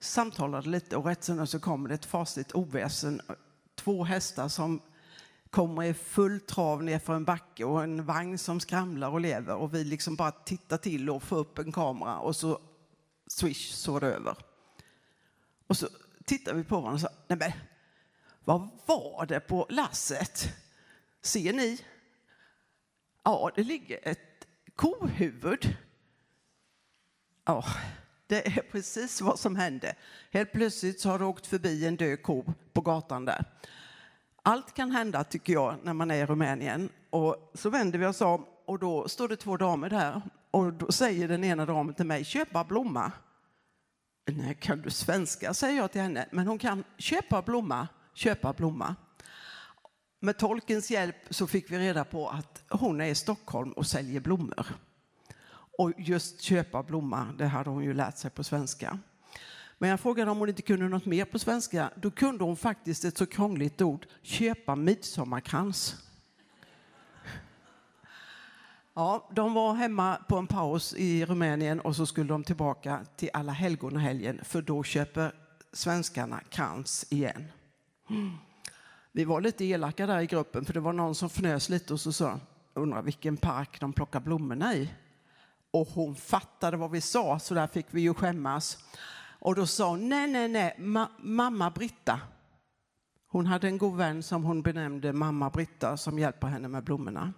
samtalade lite och rätt så kommer det ett fasligt oväsen. Två hästar som kommer i full trav ner för en backe och en vagn som skramlar och lever och vi liksom bara tittar till och får upp en kamera och så swish så är det över. Och så tittar vi på varandra och sa, nej men vad var det på lasset? Ser ni? Ja, det ligger ett kohuvud. Ja, det är precis vad som hände. Helt plötsligt så har det åkt förbi en död ko på gatan där. Allt kan hända tycker jag när man är i Rumänien. Och så vänder vi oss om och då står det två damer där och då säger den ena damen till mig, köpa blomma. Nej, kan du svenska, säger jag till henne. Men hon kan köpa blomma, köpa blomma. Med tolkens hjälp så fick vi reda på att hon är i Stockholm och säljer blommor. Och just köpa blomma, det hade hon ju lärt sig på svenska. Men jag frågade om hon inte kunde något mer på svenska. Då kunde hon faktiskt ett så krångligt ord, köpa midsommarkrans. Ja, de var hemma på en paus i Rumänien och så skulle de tillbaka till alla helgon för då köper svenskarna krans igen. Vi var lite elaka där i gruppen för det var någon som fnös lite och så sa undrar vilken park de plockar blommorna i. Och hon fattade vad vi sa så där fick vi ju skämmas. Och då sa hon nej, nej, nej, ma mamma Britta. Hon hade en god vän som hon benämnde mamma Britta som hjälper henne med blommorna.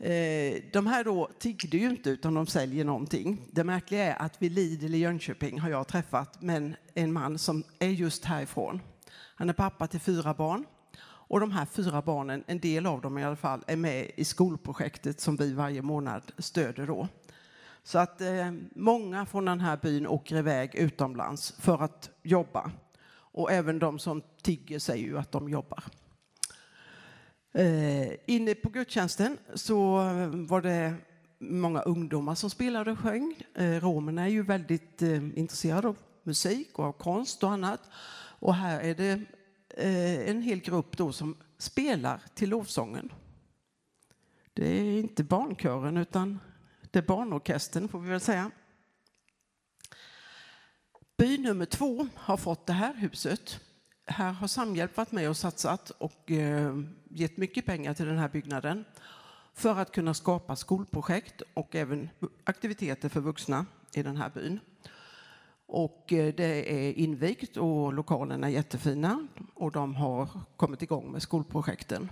Eh, de här då tiggde ju inte utan de säljer någonting. Det märkliga är att vid Lidl i Jönköping har jag träffat men en man som är just härifrån. Han är pappa till fyra barn och de här fyra barnen, en del av dem i alla fall, är med i skolprojektet som vi varje månad stöder då. Så att eh, många från den här byn åker iväg utomlands för att jobba. Och även de som tigger säger ju att de jobbar. Eh, inne på gudstjänsten så var det många ungdomar som spelade och sjöng. Eh, romerna är ju väldigt eh, intresserade av musik och av konst och annat. Och här är det eh, en hel grupp då som spelar till lovsången. Det är inte barnkören utan det är barnorkestern får vi väl säga. By nummer två har fått det här huset. Här har Samhjälp varit med och satsat och eh, gett mycket pengar till den här byggnaden för att kunna skapa skolprojekt och även aktiviteter för vuxna i den här byn. Och eh, det är invigt och lokalerna är jättefina och de har kommit igång med skolprojekten.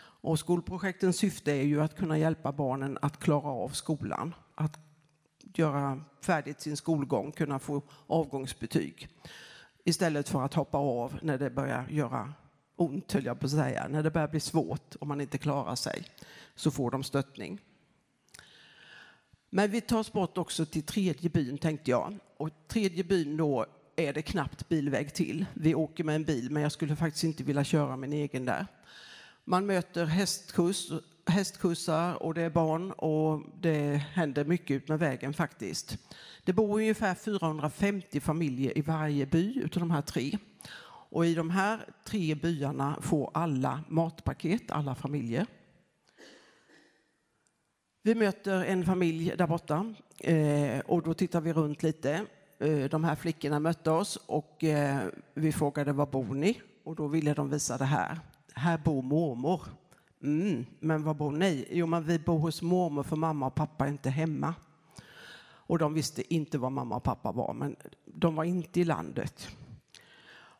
Och skolprojektens syfte är ju att kunna hjälpa barnen att klara av skolan, att göra färdigt sin skolgång, kunna få avgångsbetyg istället för att hoppa av när det börjar göra ont, höll jag på att säga. När det börjar bli svårt och man inte klarar sig så får de stöttning. Men vi tar oss bort också till tredje byn tänkte jag. Och tredje byn då är det knappt bilväg till. Vi åker med en bil men jag skulle faktiskt inte vilja köra min egen där. Man möter hästskjuts, hästskjutsar och det är barn och det händer mycket ut med vägen faktiskt. Det bor ungefär 450 familjer i varje by utav de här tre. Och i de här tre byarna får alla matpaket, alla familjer. Vi möter en familj där borta eh, och då tittar vi runt lite. Eh, de här flickorna mötte oss och eh, vi frågade var bor ni? Och då ville de visa det här. Här bor mormor. Mm, men var bor ni? Jo, men vi bor hos mormor för mamma och pappa är inte hemma. Och de visste inte var mamma och pappa var, men de var inte i landet.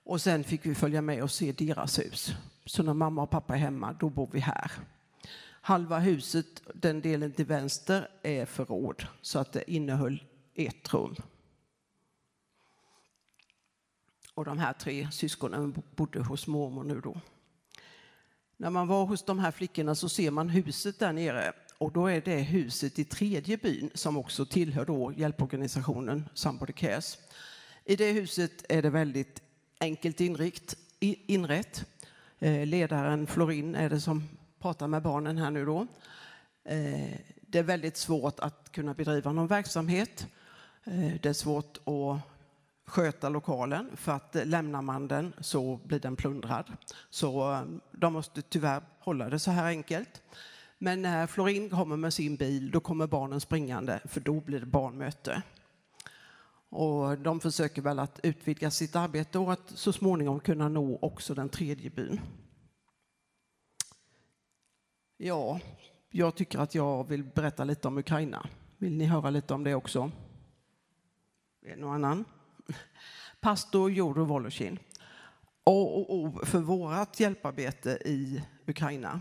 Och sen fick vi följa med och se deras hus. Så när mamma och pappa är hemma, då bor vi här. Halva huset, den delen till vänster, är förråd så att det innehöll ett rum. Och de här tre syskonen bodde hos mormor nu då. När man var hos de här flickorna så ser man huset där nere och då är det huset i tredje byn som också tillhör då hjälporganisationen Somebody Cares. I det huset är det väldigt enkelt inrikt, inrätt. Eh, ledaren Florin är det som pratar med barnen här nu då. Eh, det är väldigt svårt att kunna bedriva någon verksamhet. Eh, det är svårt att sköta lokalen för att lämnar man den så blir den plundrad. Så de måste tyvärr hålla det så här enkelt. Men när Florin kommer med sin bil då kommer barnen springande för då blir det barnmöte. Och de försöker väl att utvidga sitt arbete och att så småningom kunna nå också den tredje byn. Ja, jag tycker att jag vill berätta lite om Ukraina. Vill ni höra lite om det också? Är det någon annan? <laughs> Pastor Jodor Voloshin. A och O för vårt hjälparbete i Ukraina.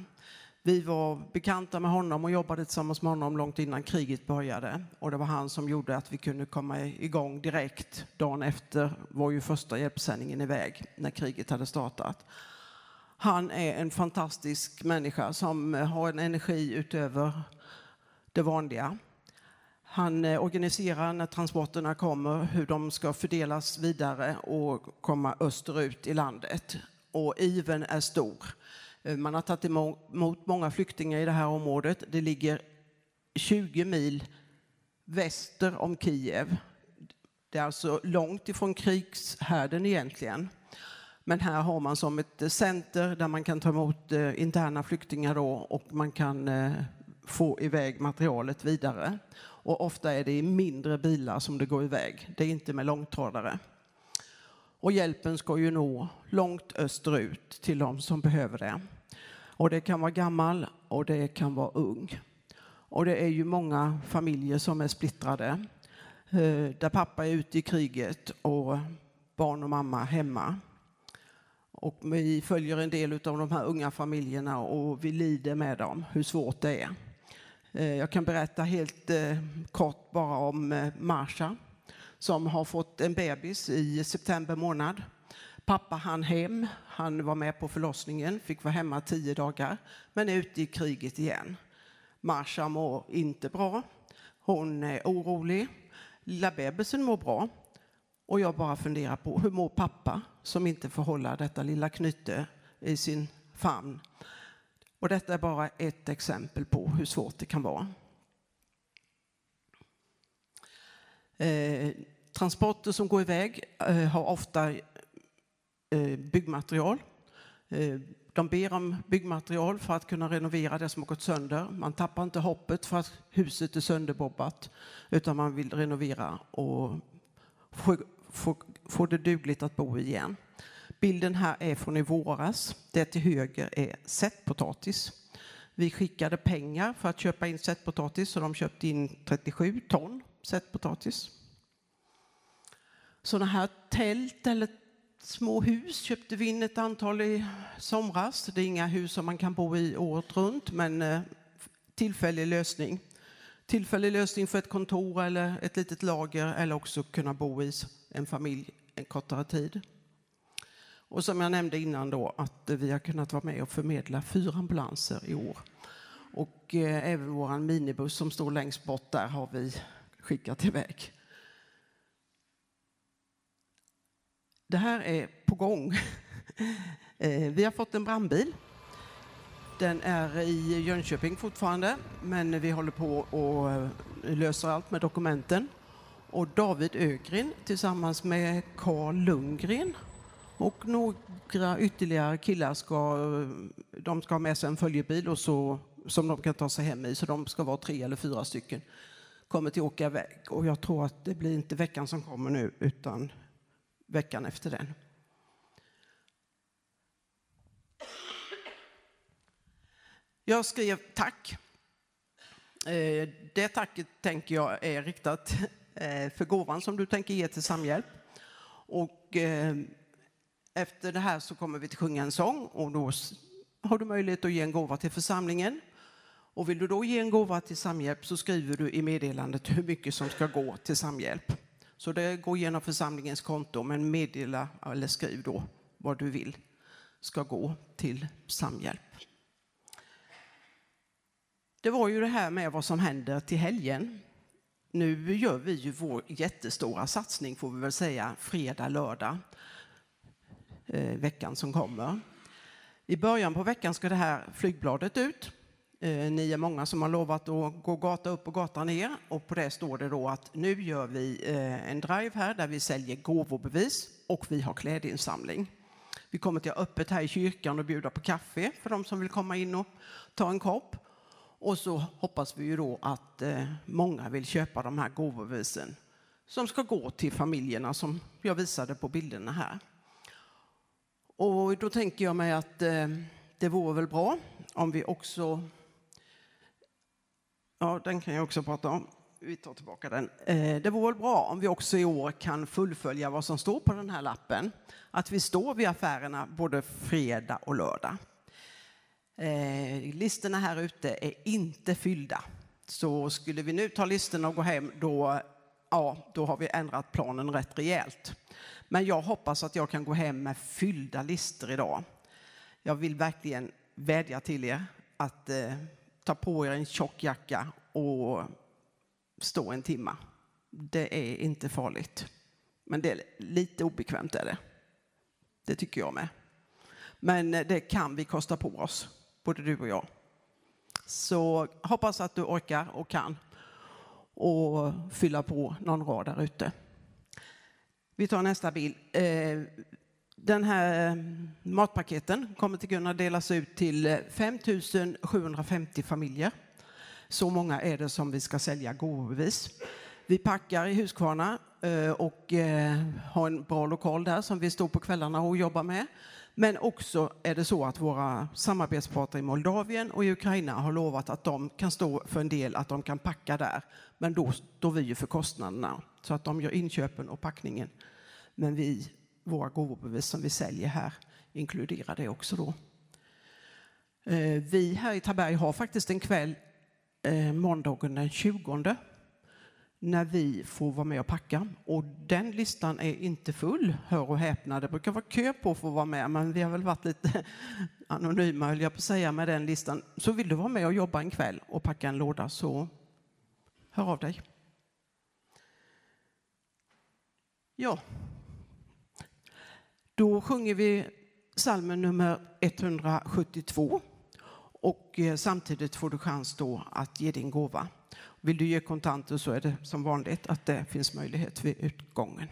Vi var bekanta med honom och jobbade tillsammans med honom långt innan kriget började. Och det var han som gjorde att vi kunde komma igång direkt. Dagen efter var ju första hjälpsändningen iväg när kriget hade startat. Han är en fantastisk människa som har en energi utöver det vanliga. Han eh, organiserar när transporterna kommer hur de ska fördelas vidare och komma österut i landet. Och iven är stor. Eh, man har tagit emot många flyktingar i det här området. Det ligger 20 mil väster om Kiev. Det är alltså långt ifrån krigshärden egentligen. Men här har man som ett eh, center där man kan ta emot eh, interna flyktingar då och man kan få iväg materialet vidare. Och ofta är det i mindre bilar som det går iväg. Det är inte med långtradare. Och hjälpen ska ju nå långt österut till de som behöver det. Och det kan vara gammal och det kan vara ung. Och det är ju många familjer som är splittrade. Eh, där pappa är ute i kriget och barn och mamma hemma. Och vi följer en del av de här unga familjerna och vi lider med dem, hur svårt det är. Eh, jag kan berätta helt eh, kort bara om Marsha som har fått en bebis i september månad. Pappa han hem, han var med på förlossningen, fick vara hemma tio dagar, men är ute i kriget igen. Marsha mår inte bra, hon är orolig, lilla bebisen mår bra. Och jag bara funderar på hur mår pappa som inte får hålla detta lilla knytte i sin famn. Och detta är bara ett exempel på hur svårt det kan vara. Eh, transporter som går iväg eh, har ofta eh, byggmaterial. Eh, de ber om byggmaterial för att kunna renovera det som har gått sönder. Man tappar inte hoppet för att huset är sönderbobbat utan man vill renovera och få, få, få det dugligt att bo igen. Bilden här är från i våras. Det till höger är sättpotatis. Vi skickade pengar för att köpa in sättpotatis så de köpte in 37 ton sättpotatis. Sådana här tält eller små hus köpte vi in ett antal i somras. Det är inga hus som man kan bo i året runt, men eh, tillfällig lösning. Tillfällig lösning för ett kontor eller ett litet lager eller också kunna bo i en familj en kortare tid. Och som jag nämnde innan då att vi har kunnat vara med och förmedla fyra ambulanser i år. Och eh, även vår minibuss som står längst bort där har vi skickat iväg. Det här är på gång. <laughs> Eh, vi har fått en brandbil. Den är i Jönköping fortfarande, men vi håller på och eh, löser allt med dokumenten. Och David Ögren tillsammans med Carl Lundgren och några ytterligare killar ska, eh, de ska ha med sig en följebil och så, som de kan ta sig hem i, så de ska vara tre eller fyra stycken. Kommer till att åka iväg och jag tror att det blir inte veckan som kommer nu utan veckan efter den. Jag skrev tack. Eh, det tacket tänker jag är riktat eh, för gåvan som du tänker ge till Samhjälp. Och eh, efter det här så kommer vi att sjunga en sång och då har du möjlighet att ge en gåva till församlingen. Och vill du då ge en gåva till Samhjälp så skriver du i meddelandet hur mycket som ska gå till Samhjälp. Så det går genom församlingens konto, men meddela eller skriv då vad du vill ska gå till Samhjälp. Det var ju det här med vad som händer till helgen. Nu gör vi ju vår jättestora satsning, får vi väl säga, fredag, lördag, eh, veckan som kommer. I början på veckan ska det här flygbladet ut. Eh, ni är många som har lovat att gå gata upp och gata ner och på det står det då att nu gör vi eh, en drive här där vi säljer gåvobevis och vi har klädinsamling. Vi kommer till att ha öppet här i kyrkan och bjuda på kaffe för de som vill komma in och ta en kopp. Och så hoppas vi ju då att eh, många vill köpa de här gåvobevisen som ska gå till familjerna som jag visade på bilderna här. Och då tänker jag mig att det vore väl bra om vi också Ja, den kan jag också prata om. Vi tar tillbaka den. Eh, det vore bra om vi också i år kan fullfölja vad som står på den här lappen. Att vi står vid affärerna både fredag och lördag. Eh, listorna här ute är inte fyllda. Så skulle vi nu ta listorna och gå hem, då, ja, då har vi ändrat planen rätt rejält. Men jag hoppas att jag kan gå hem med fyllda listor idag. Jag vill verkligen vädja till er att eh, ta på er en tjock jacka och stå en timma. Det är inte farligt. Men det är lite obekvämt är det. Det tycker jag med. Men det kan vi kosta på oss, både du och jag. Så hoppas att du orkar och kan och fylla på någon rad där ute. Vi tar nästa bild. Eh, den här eh, matpaketen kommer att kunna delas ut till eh, 5 750 familjer. Så många är det som vi ska sälja gåvobevis. Vi packar i Huskvarna eh, och har en bra lokal där som vi står på kvällarna och jobbar med. Men också är det så att våra samarbetspartner i Moldavien och i Ukraina har lovat att de kan stå för en del, att de kan packa där. Men då står vi ju för kostnaderna, så att de gör inköpen och packningen. Men vi våra gåvobevis som vi säljer här inkluderar det också då. Eh, vi här i Taberg har faktiskt en kväll eh, måndagen den 20 när vi får vara med och packa. Och den listan är inte full, hör och häpna. Det brukar vara kö på för att vara med, men vi har väl varit lite <laughs> anonyma, höll jag på att säga, med den listan. Så vill du vara med och jobba en kväll och packa en låda, så hör av dig. Ja, då sjunger vi salmen nummer 172 och eh, samtidigt får du chans då att ge din gåva. Vill du ge kontanter så är det som vanligt att det finns möjlighet vid utgången.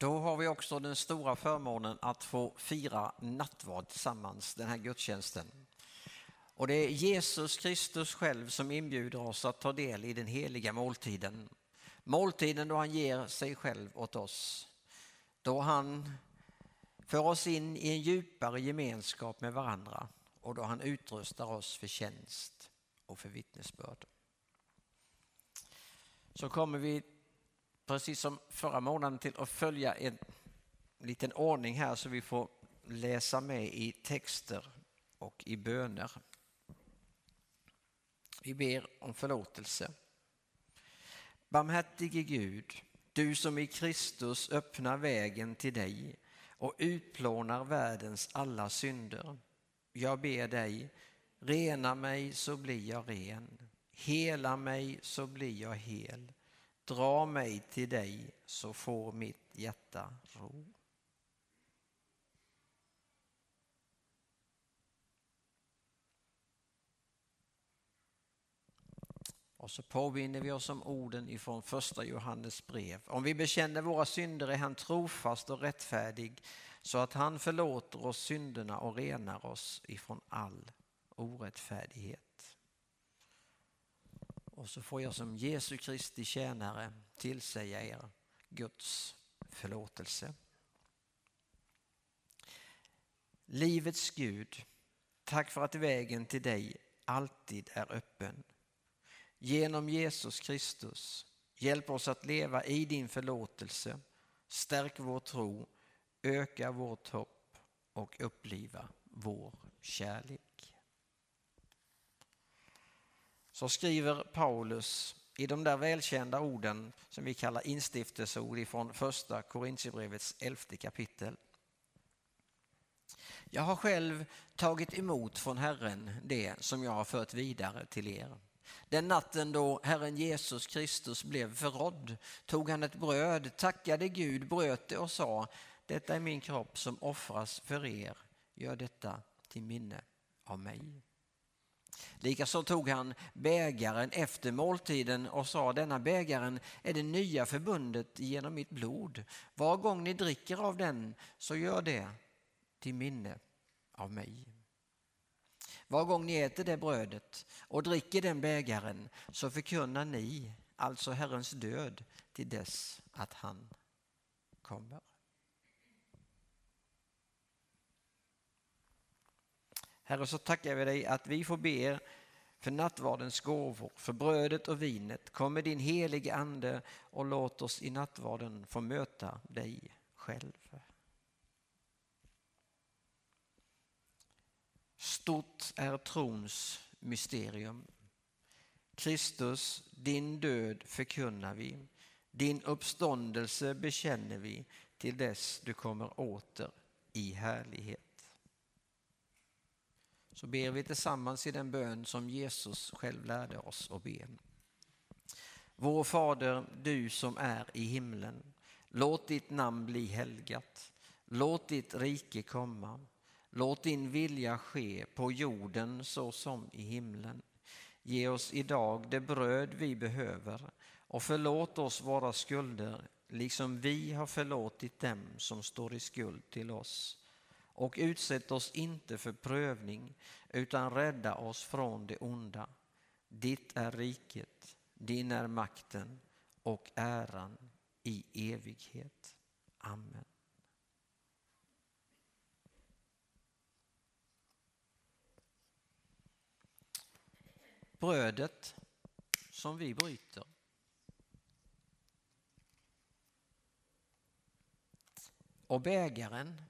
Då har vi också den stora förmånen att få fira nattvard tillsammans, den här gudstjänsten. Och det är Jesus Kristus själv som inbjuder oss att ta del i den heliga måltiden. Måltiden då han ger sig själv åt oss. Då han för oss in i en djupare gemenskap med varandra och då han utrustar oss för tjänst och för vittnesbörd. Så kommer vi precis som förra månaden till att följa en liten ordning här så vi får läsa med i texter och i böner. Vi ber om förlåtelse. Barmhärtige Gud, du som i Kristus öppnar vägen till dig och utplånar världens alla synder. Jag ber dig, rena mig så blir jag ren. Hela mig så blir jag hel. Dra mig till dig så får mitt hjärta ro. Och så påminner vi oss om orden ifrån första Johannes brev. Om vi bekänner våra synder är han trofast och rättfärdig så att han förlåter oss synderna och renar oss ifrån all orättfärdighet. Och så får jag som Jesu Kristi tjänare tillsäga er Guds förlåtelse. Livets Gud, tack för att vägen till dig alltid är öppen. Genom Jesus Kristus, hjälp oss att leva i din förlåtelse, stärk vår tro, öka vårt hopp och uppliva vår kärlek. Så skriver Paulus i de där välkända orden som vi kallar instiftelseord från första Korintierbrevets elfte kapitel. Jag har själv tagit emot från Herren det som jag har fört vidare till er. Den natten då Herren Jesus Kristus blev förrådd tog han ett bröd, tackade Gud, bröt det och sa Detta är min kropp som offras för er. Gör detta till minne av mig. Likaså tog han bägaren efter måltiden och sa denna bägaren är det nya förbundet genom mitt blod. Var gång ni dricker av den så gör det till minne av mig. Var gång ni äter det brödet och dricker den bägaren så förkunnar ni alltså Herrens död till dess att han kommer. Herre, så tackar vi dig att vi får be för nattvardens gåvor, för brödet och vinet. Kom med din helige Ande och låt oss i nattvarden få möta dig själv. Stort är trons mysterium. Kristus, din död förkunnar vi. Din uppståndelse bekänner vi till dess du kommer åter i härlighet. Så ber vi tillsammans i den bön som Jesus själv lärde oss att be. Vår Fader, du som är i himlen. Låt ditt namn bli helgat. Låt ditt rike komma. Låt din vilja ske på jorden så som i himlen. Ge oss idag det bröd vi behöver och förlåt oss våra skulder liksom vi har förlåtit dem som står i skuld till oss. Och utsätt oss inte för prövning utan rädda oss från det onda. Ditt är riket, din är makten och äran i evighet. Amen. brödet som vi bryter. Och bägaren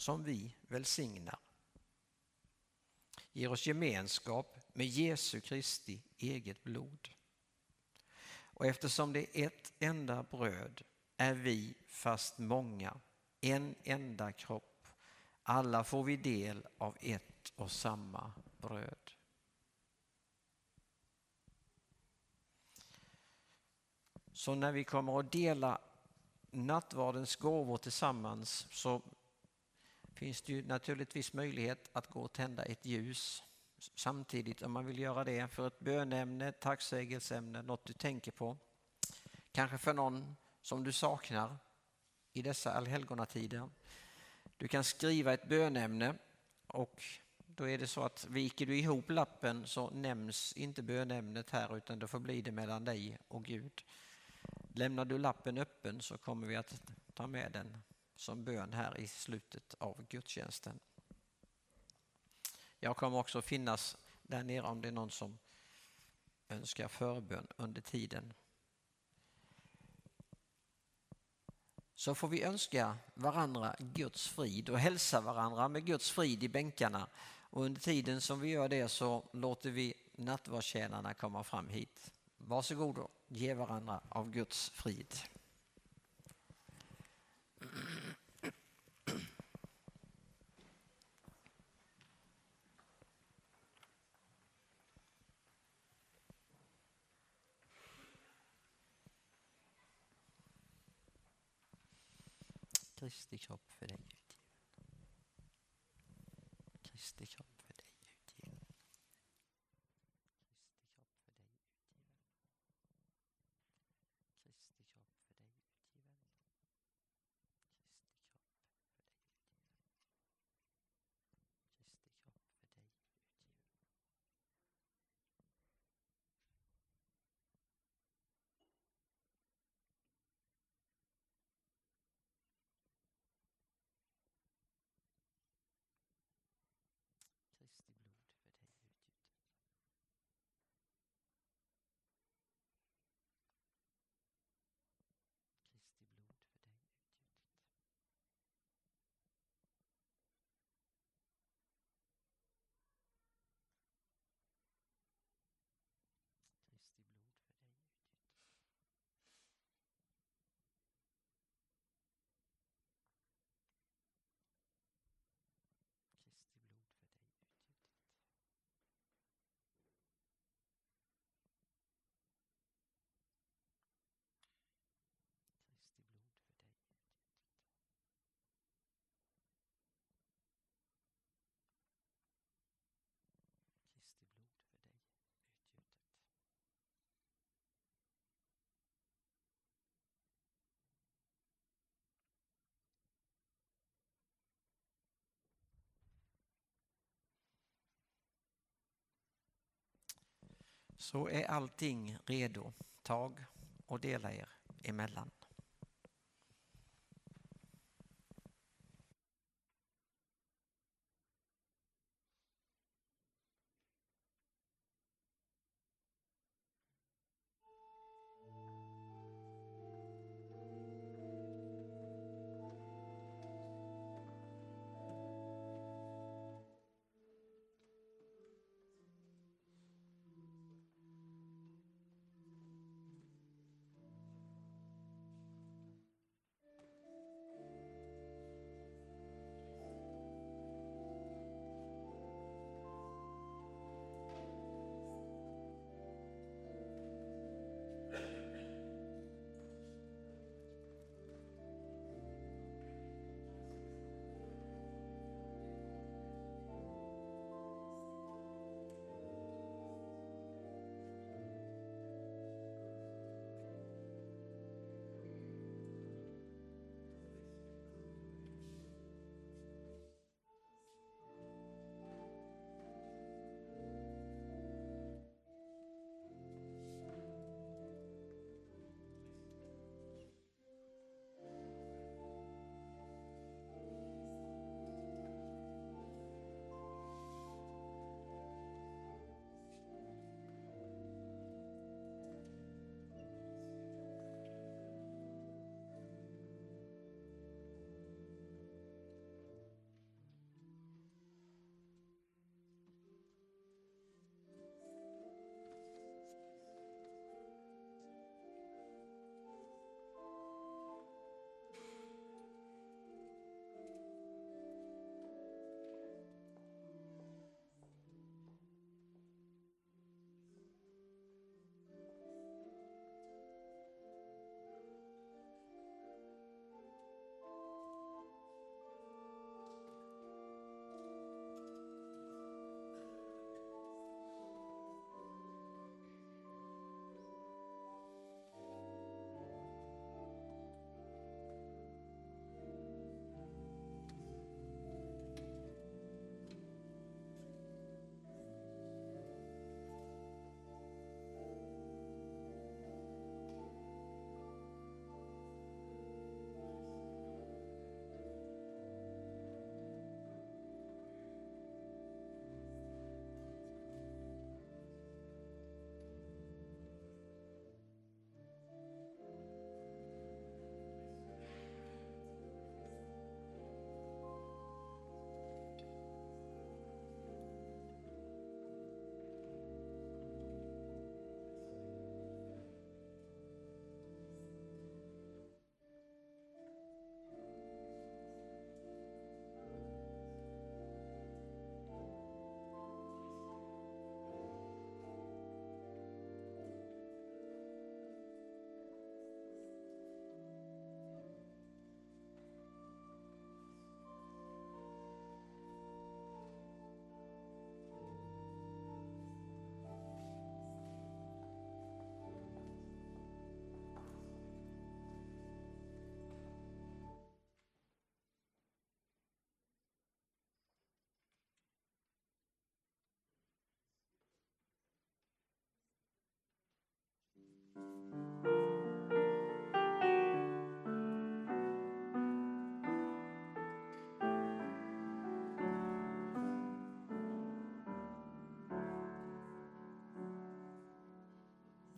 som vi välsignar ger oss gemenskap med Jesu Kristi eget blod. Och eftersom det är ett enda bröd är vi, fast många, en enda kropp. Alla får vi del av ett och samma bröd. Så när vi kommer att dela nattvardens gåvor tillsammans så finns det ju naturligtvis möjlighet att gå och tända ett ljus samtidigt om man vill göra det för ett bönämne, tacksägelseämne, något du tänker på. Kanske för någon som du saknar i dessa allhelgonatider. Du kan skriva ett bönämne och då är det så att viker du ihop lappen så nämns inte bönämnet här utan då får bli det mellan dig och Gud. Lämnar du lappen öppen så kommer vi att ta med den som bön här i slutet av gudstjänsten. Jag kommer också finnas där nere om det är någon som önskar förbön under tiden. Så får vi önska varandra Guds frid och hälsa varandra med Guds frid i bänkarna. Och under tiden som vi gör det så låter vi nattvardstjänarna komma fram hit. Varsågod och ge varandra av Guds frid. Kristi kropp för dig utgiven. Kristi kropp. så är allting redo. Tag och dela er emellan.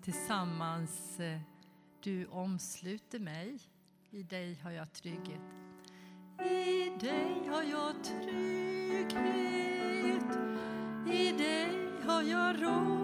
Tillsammans, eh, du omsluter mig, i dig har jag trygghet. I dig har jag trygghet, i dig har jag ro